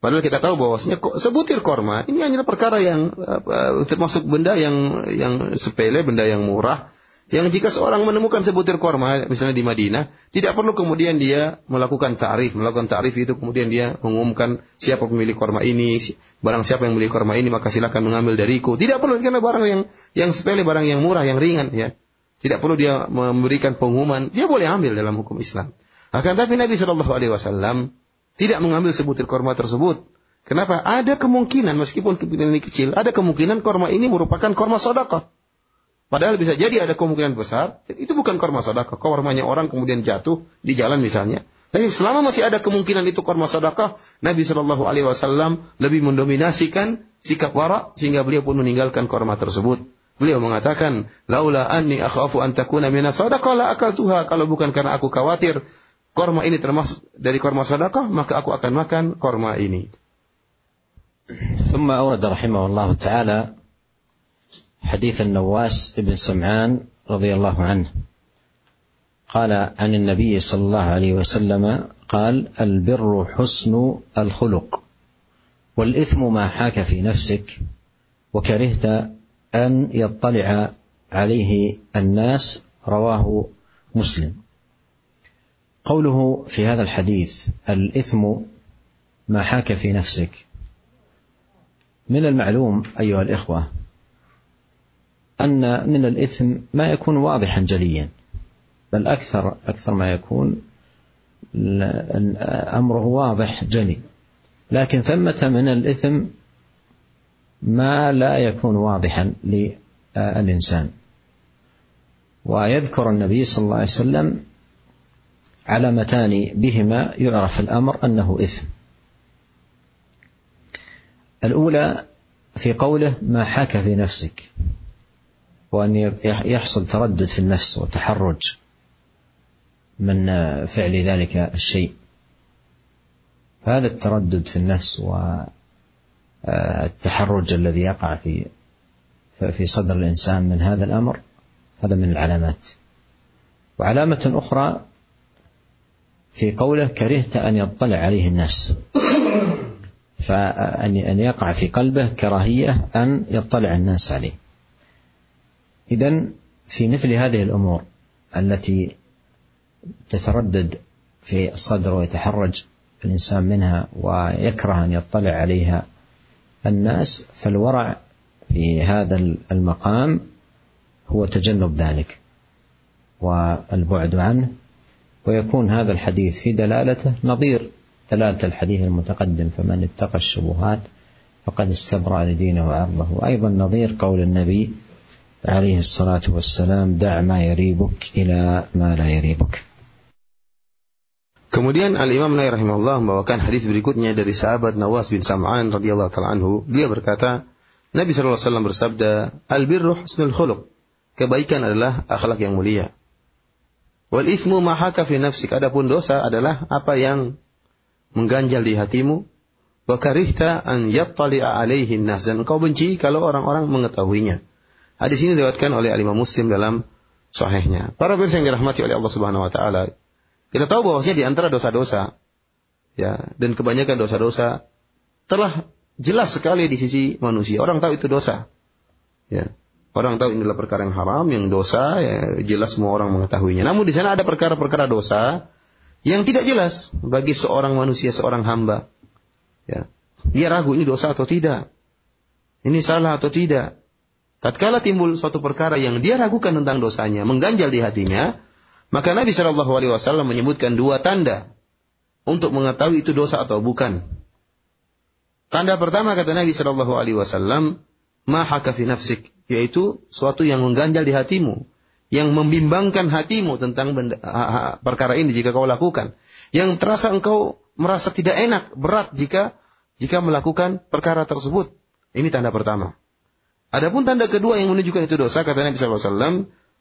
Padahal kita tahu bahwasanya sebutir korma ini hanya perkara yang uh, termasuk benda yang yang sepele, benda yang murah. Yang jika seorang menemukan sebutir korma, misalnya di Madinah, tidak perlu kemudian dia melakukan tarif. Melakukan tarif itu kemudian dia mengumumkan siapa pemilik korma ini, barang siapa yang memiliki korma ini maka silakan mengambil dariku. Tidak perlu karena barang yang yang sepele, barang yang murah, yang ringan ya. Tidak perlu dia memberikan pengumuman, dia boleh ambil dalam hukum Islam. Akan tapi Nabi Shallallahu Alaihi Wasallam tidak mengambil sebutir korma tersebut. Kenapa? Ada kemungkinan meskipun kemungkinan ini kecil, ada kemungkinan korma ini merupakan korma sodako. Padahal bisa jadi ada kemungkinan besar, itu bukan korma sodako. Kormanya orang kemudian jatuh di jalan misalnya. Tapi selama masih ada kemungkinan itu korma sodako, Nabi Shallallahu Alaihi Wasallam lebih mendominasikan sikap wara sehingga beliau pun meninggalkan korma tersebut. Beliau mengatakan, "Laula anni akhafu an takuna minas sadaqah la akaltuha." Kalau bukan karena aku khawatir korma ini termasuk dari korma sedekah, maka aku akan makan korma ini. ثم أورد رحمه الله تعالى حديث النواس بن سمعان رضي الله عنه قال عن النبي صلى الله عليه وسلم قال البر حسن الخلق والإثم ما حاك في نفسك وكرهت أن يطلع عليه الناس رواه مسلم. قوله في هذا الحديث الإثم ما حاك في نفسك. من المعلوم أيها الإخوة أن من الإثم ما يكون واضحا جليا بل أكثر أكثر ما يكون أمره واضح جلي. لكن ثمة من الإثم ما لا يكون واضحا للإنسان. ويذكر النبي صلى الله عليه وسلم علامتان بهما يعرف الأمر أنه إثم. الأولى في قوله ما حاك في نفسك وأن يحصل تردد في النفس وتحرج من فعل ذلك الشيء. فهذا التردد في النفس والتحرج الذي يقع في في صدر الإنسان من هذا الأمر هذا من العلامات. وعلامة أخرى في قوله كرهت أن يطلع عليه الناس. فأن أن يقع في قلبه كراهية أن يطلع الناس عليه. إذا في مثل هذه الأمور التي تتردد في الصدر ويتحرج الإنسان منها ويكره أن يطلع عليها الناس فالورع في هذا المقام هو تجنب ذلك والبعد عنه ويكون هذا الحديث في دلالته نظير. دلالة الحديث المتقدم فمن اتقى الشبهات فقد استبرأ لدينه وعرضه. وأيضا نظير قول النبي عليه الصلاة والسلام دع ما يريبك إلى ما لا يريبك. Kemudian Al-Imam Nawawi rahimahullah membawakan hadis berikutnya dari sahabat Nawas bin Sam'an radhiyallahu taala anhu. Beliau berkata, Nabi sallallahu alaihi wasallam bersabda, "Al-birru husnul khuluq." Kebaikan adalah akhlak yang mulia. Wal ithmu ma haka fi nafsik. Adapun dosa adalah apa yang mengganjal di hatimu. Wa karihta an yattali'a alaihi nas dan engkau benci kalau orang-orang mengetahuinya. Hadis ini diriwayatkan oleh Imam Muslim dalam sahihnya. Para pemirsa yang dirahmati oleh Allah Subhanahu wa taala, kita tahu bahwasanya di antara dosa-dosa ya dan kebanyakan dosa-dosa telah jelas sekali di sisi manusia. Orang tahu itu dosa. Ya. Orang tahu ini adalah perkara yang haram, yang dosa, ya, jelas semua orang mengetahuinya. Namun di sana ada perkara-perkara dosa yang tidak jelas bagi seorang manusia, seorang hamba. Ya. Dia ragu ini dosa atau tidak. Ini salah atau tidak. Tatkala timbul suatu perkara yang dia ragukan tentang dosanya, mengganjal di hatinya, maka Nabi Shallallahu Alaihi Wasallam menyebutkan dua tanda untuk mengetahui itu dosa atau bukan. Tanda pertama kata Nabi Shallallahu Alaihi Wasallam, nafsik, yaitu suatu yang mengganjal di hatimu, yang membimbangkan hatimu tentang benda, perkara ini jika kau lakukan, yang terasa engkau merasa tidak enak, berat jika jika melakukan perkara tersebut. Ini tanda pertama. Adapun tanda kedua yang menunjukkan itu dosa kata Nabi Shallallahu Alaihi Wasallam,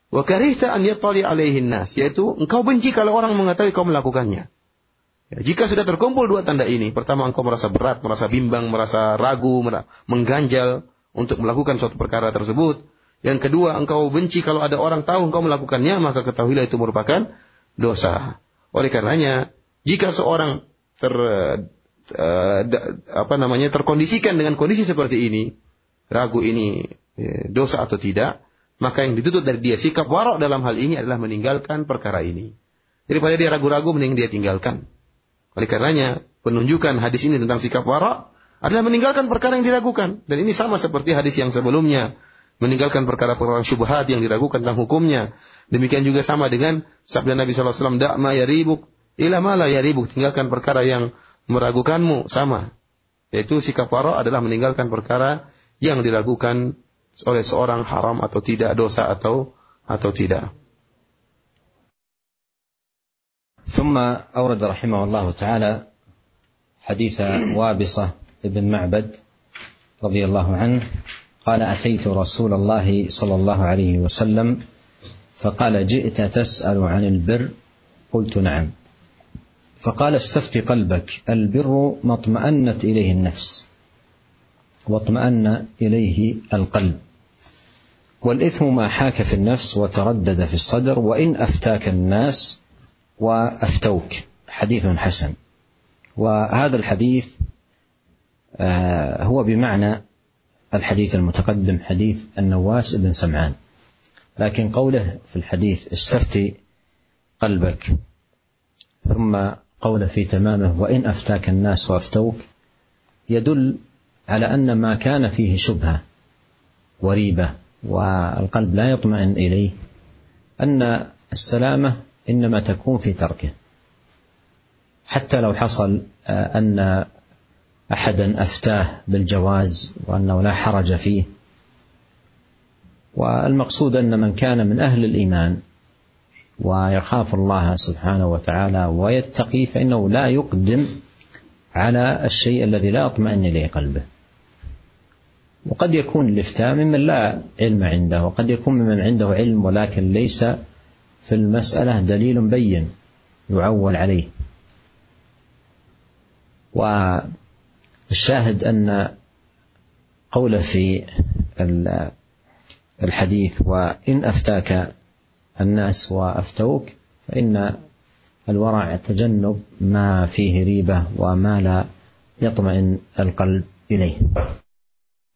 Wa karihta an yattali alaihin nas, yaitu engkau benci kalau orang mengetahui kau melakukannya. Ya, jika sudah terkumpul dua tanda ini, pertama engkau merasa berat, merasa bimbang, merasa ragu, mengganjal untuk melakukan suatu perkara tersebut. Yang kedua, engkau benci kalau ada orang tahu engkau melakukannya, maka ketahuilah itu merupakan dosa. Oleh karenanya, jika seorang ter uh, apa namanya terkondisikan dengan kondisi seperti ini, ragu ini ya, dosa atau tidak, maka yang dituntut dari dia sikap warok dalam hal ini adalah meninggalkan perkara ini. Daripada dia ragu-ragu mending dia tinggalkan. Oleh karenanya penunjukan hadis ini tentang sikap warok adalah meninggalkan perkara yang diragukan dan ini sama seperti hadis yang sebelumnya meninggalkan perkara-perkara syubhat yang diragukan tentang hukumnya. Demikian juga sama dengan sabda Nabi wasallam da'ma yaribuk ila la yaribuk tinggalkan perkara yang meragukanmu sama. Yaitu sikap warok adalah meninggalkan perkara yang diragukan oleh seorang haram atau tidak, dosa atau atau tidak. ثم أورد رحمه الله تعالى حديث وابصة ابن معبد رضي الله عنه قال أتيت رسول الله صلى الله عليه وسلم فقال جئت تسأل عن البر قلت نعم فقال استفت قلبك البر ما اطمأنت إليه النفس واطمأن إليه القلب والإثم ما حاك في النفس وتردد في الصدر وإن أفتاك الناس وأفتوك. حديث حسن. وهذا الحديث هو بمعنى الحديث المتقدم حديث النواس بن سمعان. لكن قوله في الحديث استفتي قلبك ثم قوله في تمامه وإن أفتاك الناس وأفتوك يدل على أن ما كان فيه شبهة وريبة والقلب لا يطمئن إليه أن السلامة إنما تكون في تركه. حتى لو حصل أن أحدا أفتاه بالجواز وأنه لا حرج فيه. والمقصود أن من كان من أهل الإيمان ويخاف الله سبحانه وتعالى ويتقي فإنه لا يقدم على الشيء الذي لا يطمئن إليه قلبه. وقد يكون الإفتاء ممن لا علم عنده وقد يكون ممن عنده علم ولكن ليس في المسألة دليل بين يعول عليه. والشاهد أن قوله في الحديث وإن أفتاك الناس وأفتوك فإن الورع تجنب ما فيه ريبة وما لا يطمئن القلب إليه.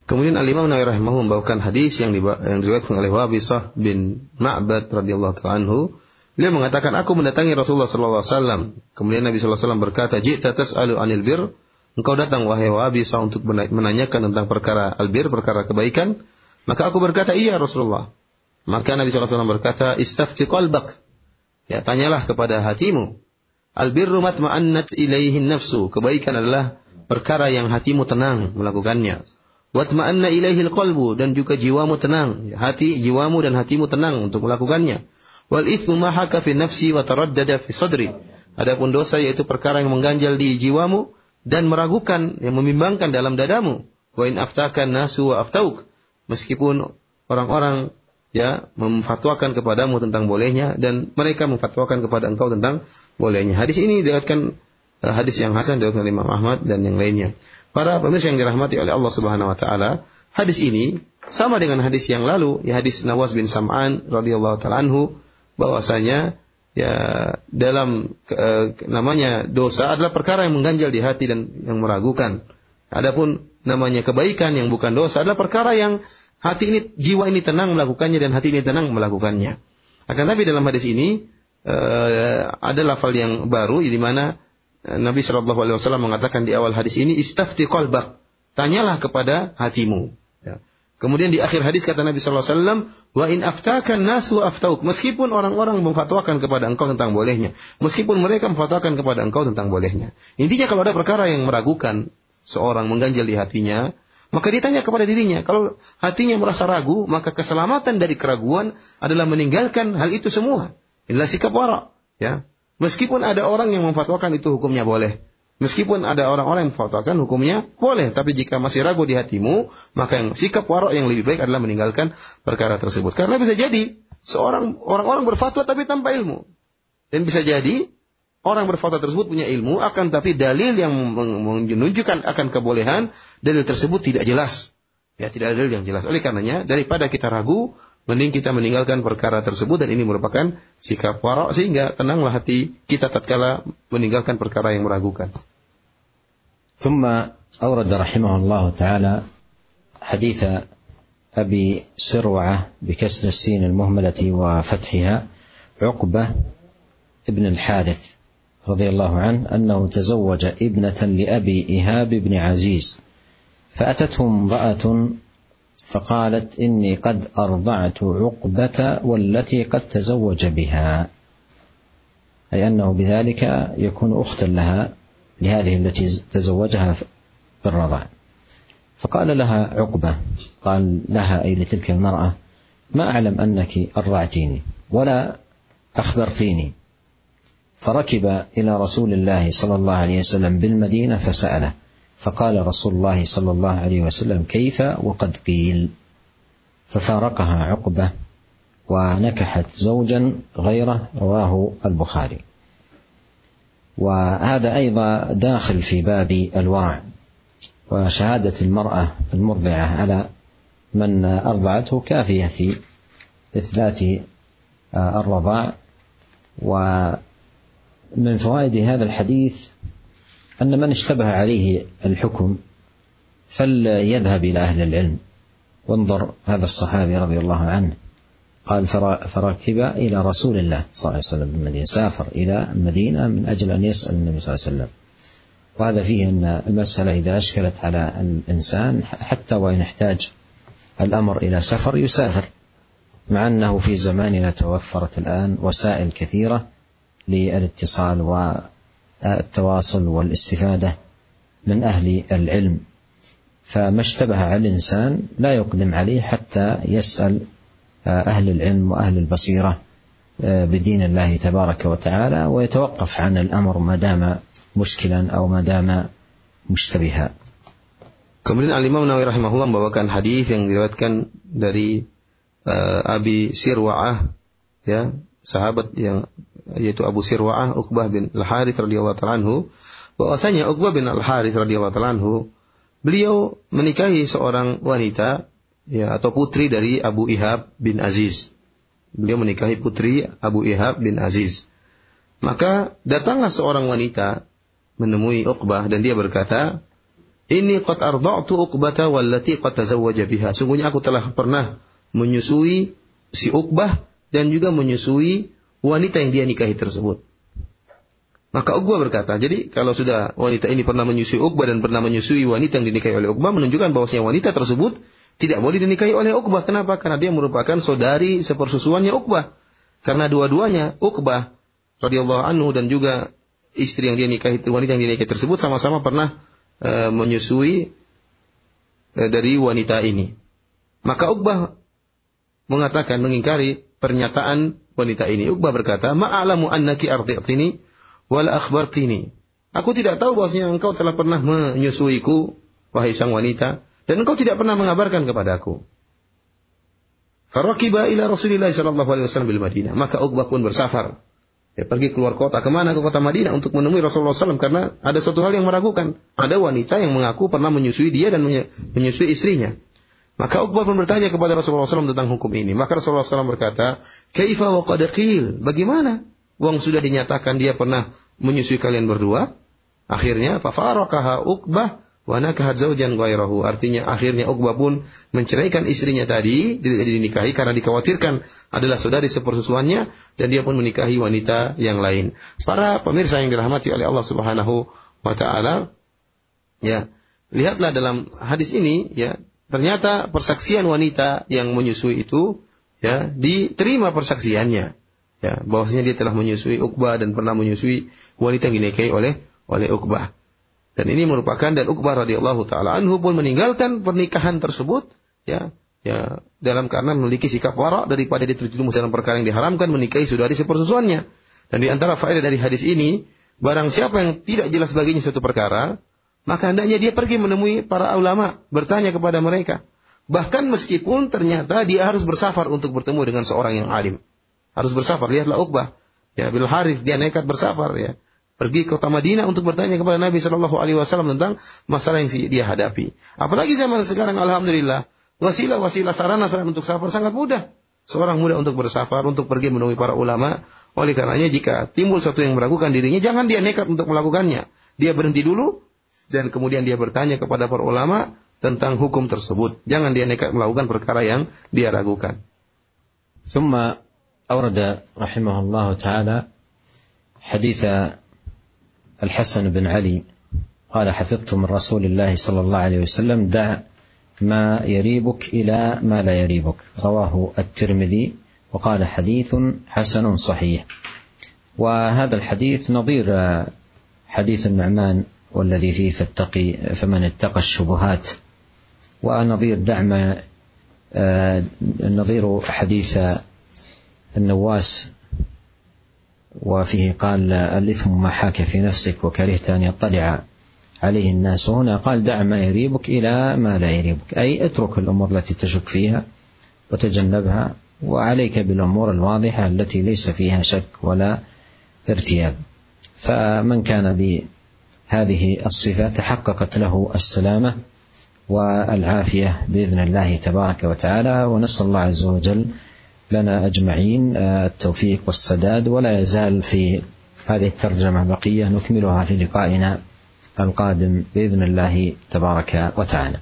Kemudian Al-Imam Nawawi rahimahullah membawakan hadis yang, yang diriwayatkan oleh Wabisah bin Ma'bad radhiyallahu taala anhu. Beliau mengatakan, aku mendatangi Rasulullah sallallahu alaihi wasallam. Kemudian Nabi sallallahu alaihi wasallam berkata, "Ji'ta tas'alu 'anil bir?" Engkau datang wahai Wabisah untuk menanyakan tentang perkara albir, perkara kebaikan. Maka aku berkata, "Iya Rasulullah." Maka Nabi sallallahu alaihi wasallam berkata, "Istafti qalbak." Ya, tanyalah kepada hatimu. Albirru matma'annat ilaihi nafsu. Kebaikan adalah perkara yang hatimu tenang melakukannya. Watma'anna ilaihil qalbu dan juga jiwamu tenang. Hati, jiwamu dan hatimu tenang untuk melakukannya. Wal ithmu ma haka fi nafsi wa taraddada fi sadri. Adapun dosa yaitu perkara yang mengganjal di jiwamu dan meragukan, yang membimbangkan dalam dadamu. Wa in aftakan nasu wa aftauk. Meskipun orang-orang ya memfatwakan kepadamu tentang bolehnya dan mereka memfatwakan kepada engkau tentang bolehnya. Hadis ini diriwayatkan eh, hadis yang hasan dari Imam Ahmad dan yang lainnya. Para pemirsa yang dirahmati oleh Allah Subhanahu wa taala, hadis ini sama dengan hadis yang lalu, ya hadis Nawas bin Sam'an radhiyallahu taala anhu bahwasanya ya dalam e, namanya dosa adalah perkara yang mengganjal di hati dan yang meragukan. Adapun namanya kebaikan yang bukan dosa adalah perkara yang hati ini jiwa ini tenang melakukannya dan hati ini tenang melakukannya. Akan tapi dalam hadis ini e, ada lafal yang baru di mana Nabi Shallallahu Alaihi Wasallam mengatakan di awal hadis ini istafti qalbak, tanyalah kepada hatimu. Ya. Kemudian di akhir hadis kata Nabi Shallallahu Alaihi Wasallam, wa in aftakan nasu aftauk. Meskipun orang-orang memfatwakan kepada engkau tentang bolehnya, meskipun mereka memfatwakan kepada engkau tentang bolehnya. Intinya kalau ada perkara yang meragukan seorang mengganjal di hatinya, maka ditanya kepada dirinya. Kalau hatinya merasa ragu, maka keselamatan dari keraguan adalah meninggalkan hal itu semua. Inilah sikap wara. Ya, Meskipun ada orang yang memfatwakan itu hukumnya boleh. Meskipun ada orang-orang yang memfatwakan hukumnya boleh, tapi jika masih ragu di hatimu, maka yang sikap warok yang lebih baik adalah meninggalkan perkara tersebut. Karena bisa jadi seorang orang-orang berfatwa tapi tanpa ilmu. Dan bisa jadi orang berfatwa tersebut punya ilmu akan tapi dalil yang menunjukkan akan kebolehan dalil tersebut tidak jelas. Ya, tidak ada dalil yang jelas. Oleh karenanya daripada kita ragu, mending kita meninggalkan perkara tersebut dan ini merupakan sikap warok sehingga tenanglah hati kita tatkala meninggalkan perkara yang meragukan. ثم أورد رحمه الله تعالى حديث أبي سروعة بكسر السين المهملة وفتحها عقبة ابن الحارث رضي الله عنه أنه تزوج ابنة لأبي إيهاب بن عزيز فأتته امرأة فقالت إني قد أرضعت عقبة والتي قد تزوج بها. أي أنه بذلك يكون أختا لها لهذه التي تزوجها بالرضاع فقال لها عقبة قال لها أي لتلك المرأة ما أعلم أنك أرضعتيني ولا أخبرتيني. فركب إلى رسول الله صلى الله عليه وسلم بالمدينة فسأله فقال رسول الله صلى الله عليه وسلم كيف؟ وقد قيل ففارقها عقبة ونكحت زوجا غيره. رواه البخاري. وهذا أيضا داخل في باب الورع وشهادة المرأة المرضعة على من أرضعته كافية في اثبات الرضاع. ومن فوائد هذا الحديث أن من اشتبه عليه الحكم فليذهب إلى أهل العلم. وانظر هذا الصحابي رضي الله عنه. قال فركب إلى رسول الله صلى الله عليه وسلم بالمدينة سافر إلى المدينة من أجل أن يسأل النبي صلى الله عليه وسلم. وهذا فيه أن المسألة إذا أشكلت على الإنسان حتى وإن احتاج الأمر إلى سفر يسافر. مع أنه في زماننا توفرت الآن وسائل كثيرة للاتصال التواصل والاستفادة من أهل العلم فما اشتبه على الإنسان لا يقدم عليه حتى يسأل أهل العلم وأهل البصيرة بدين الله تبارك وتعالى ويتوقف عن الأمر ما دام مشكلا أو ما دام مشتبها. Kemudian Al Imam Nawawi rahimahullah membawakan hadis yang diriwayatkan dari uh, Abi Sirwa'ah ya, sahabat yang yaitu Abu Sirwa'ah Uqbah bin Al-Harith radhiyallahu taala anhu bahwasanya Uqbah bin Al-Harith radhiyallahu taala anhu beliau menikahi seorang wanita ya atau putri dari Abu Ihab bin Aziz. Beliau menikahi putri Abu Ihab bin Aziz. Maka datanglah seorang wanita menemui Uqbah dan dia berkata, ini qad arda'tu Uqbata wallati qad tazawwaja biha. Sungguhnya aku telah pernah menyusui si Uqbah dan juga menyusui wanita yang dia nikahi tersebut. Maka Uqbah berkata, jadi kalau sudah wanita ini pernah menyusui Uqbah dan pernah menyusui wanita yang dinikahi oleh Uqbah menunjukkan bahwasanya wanita tersebut tidak boleh dinikahi oleh Uqbah. Kenapa? Karena dia merupakan saudari sepersusuannya Uqbah. Karena dua-duanya Uqbah radhiyallahu anhu dan juga istri yang dia nikahi wanita yang dia nikahi tersebut sama-sama pernah e, menyusui e, dari wanita ini. Maka Uqbah mengatakan mengingkari pernyataan wanita ini. Uqbah berkata, "Ma'alamu annaki ardi'tini wal akhbartini." Aku tidak tahu bahwasanya engkau telah pernah menyusuiku wahai sang wanita dan engkau tidak pernah mengabarkan kepadaku. Farakiba ila Rasulillah sallallahu alaihi wasallam bil Madinah. Maka Uqbah pun bersafar Ya, pergi keluar kota. Ke mana? Ke kota Madinah untuk menemui Rasulullah SAW. Karena ada suatu hal yang meragukan. Ada wanita yang mengaku pernah menyusui dia dan menyusui istrinya. Maka Uqbah pun bertanya kepada Rasulullah SAW tentang hukum ini. Maka Rasulullah SAW berkata, Kaifa wa qadaqil. Bagaimana? Uang sudah dinyatakan dia pernah menyusui kalian berdua. Akhirnya, fafarakaha Uqbah Wanakahat zaujan ghairahu. Artinya akhirnya Uqbah pun menceraikan istrinya tadi, tidak dinikahi karena dikhawatirkan adalah saudari sepersusuannya dan dia pun menikahi wanita yang lain. Para pemirsa yang dirahmati oleh Allah Subhanahu wa taala, ya, lihatlah dalam hadis ini ya, ternyata persaksian wanita yang menyusui itu ya diterima persaksiannya. Ya, bahwasanya dia telah menyusui Uqbah dan pernah menyusui wanita yang dinikahi oleh oleh Uqbah. Dan ini merupakan dan Uqbah radhiyallahu taala anhu pun meninggalkan pernikahan tersebut ya ya dalam karena memiliki sikap wara daripada dia terjerumus dalam perkara yang diharamkan menikahi saudari sepersusuannya. Dan di antara faedah dari hadis ini, barang siapa yang tidak jelas baginya suatu perkara, maka hendaknya dia pergi menemui para ulama, bertanya kepada mereka. Bahkan meskipun ternyata dia harus bersafar untuk bertemu dengan seorang yang alim. Harus bersafar, lihatlah Uqbah. Ya, Bil Harith dia nekat bersafar ya pergi ke kota Madinah untuk bertanya kepada Nabi Shallallahu Alaihi Wasallam tentang masalah yang dia hadapi. Apalagi zaman sekarang, alhamdulillah, wasilah-wasilah sarana-sarana untuk safar sangat mudah. Seorang mudah untuk bersafar, untuk pergi menemui para ulama. Oleh karenanya jika timbul sesuatu yang meragukan dirinya, jangan dia nekat untuk melakukannya. Dia berhenti dulu dan kemudian dia bertanya kepada para ulama tentang hukum tersebut. Jangan dia nekat melakukan perkara yang dia ragukan. ثم أورد رحمه الله تعالى حديث الحسن بن علي قال حفظت من رسول الله صلى الله عليه وسلم دع ما يريبك الى ما لا يريبك رواه الترمذي وقال حديث حسن صحيح وهذا الحديث نظير حديث النعمان والذي فيه فاتقي فمن اتقى الشبهات. ونظير دعم نظير حديث النواس وفيه قال الإثم ما حاك في نفسك وكرهت أن يطلع عليه الناس. وهنا قال دع ما يريبك إلى ما لا يريبك. أي اترك الأمور التي تشك فيها وتجنبها وعليك بالأمور الواضحة التي ليس فيها شك ولا ارتياب. فمن كان بهذه الصفة تحققت له السلامة والعافية بإذن الله تبارك وتعالى ونسأل الله عز وجل لنا اجمعين التوفيق والسداد ولا يزال في هذه الترجمه بقيه نكملها في لقائنا القادم باذن الله تبارك وتعالى.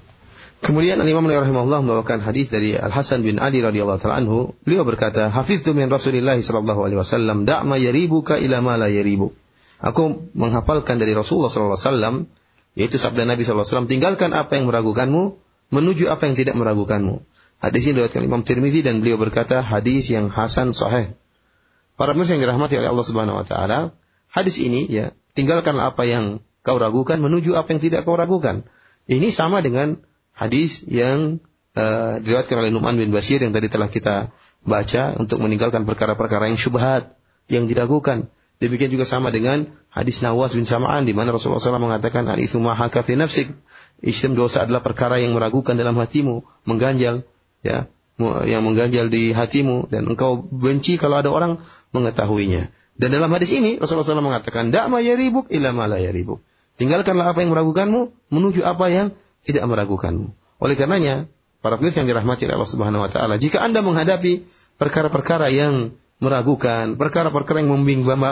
Kemudian Imam Nawawi rahimahullah membawakan hadis dari Al Hasan bin Ali radhiyallahu taala anhu, beliau berkata, "Hafiztu min Rasulillah sallallahu alaihi wasallam, da' ma yaribuka ila ma la yaribu." Aku menghafalkan dari Rasulullah wasallam, yaitu sabda Nabi wasallam, tinggalkan apa yang meragukanmu, menuju apa yang tidak meragukanmu. Hadis ini diriwayatkan Imam Tirmizi dan beliau berkata hadis yang hasan sahih. Para pemirsa yang dirahmati oleh Allah Subhanahu wa taala, hadis ini ya, tinggalkan apa yang kau ragukan menuju apa yang tidak kau ragukan. Ini sama dengan hadis yang uh, diriwayatkan oleh Nu'man bin Bashir yang tadi telah kita baca untuk meninggalkan perkara-perkara yang syubhat, yang diragukan. Demikian juga sama dengan hadis Nawas bin Sam'an di mana Rasulullah SAW mengatakan al itu maha fi nafsik. Isim dosa adalah perkara yang meragukan dalam hatimu, mengganjal, ya, yang mengganjal di hatimu dan engkau benci kalau ada orang mengetahuinya. Dan dalam hadis ini Rasulullah SAW mengatakan, "Da'ma yaribuk ila ma la yaribuk." Tinggalkanlah apa yang meragukanmu menuju apa yang tidak meragukanmu. Oleh karenanya, para pemirsa yang dirahmati oleh Allah Subhanahu wa taala, jika Anda menghadapi perkara-perkara yang meragukan, perkara-perkara yang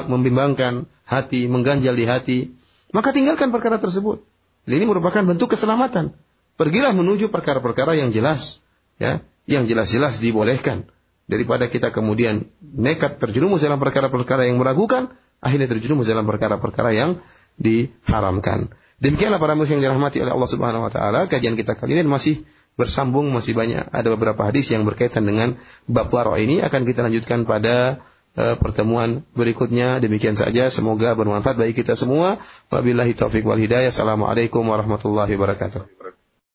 membimbangkan hati, mengganjal di hati, maka tinggalkan perkara tersebut. Ini merupakan bentuk keselamatan. Pergilah menuju perkara-perkara yang jelas, ya, yang jelas-jelas dibolehkan daripada kita kemudian nekat terjerumus dalam perkara-perkara yang meragukan, akhirnya terjerumus dalam perkara-perkara yang diharamkan. Demikianlah para muslim yang dirahmati oleh Allah Subhanahu wa taala, kajian kita kali ini masih bersambung masih banyak. Ada beberapa hadis yang berkaitan dengan bab waro ini. Akan kita lanjutkan pada uh, pertemuan berikutnya. Demikian saja. Semoga bermanfaat bagi kita semua. Wabillahi taufik wal hidayah. Assalamualaikum warahmatullahi wabarakatuh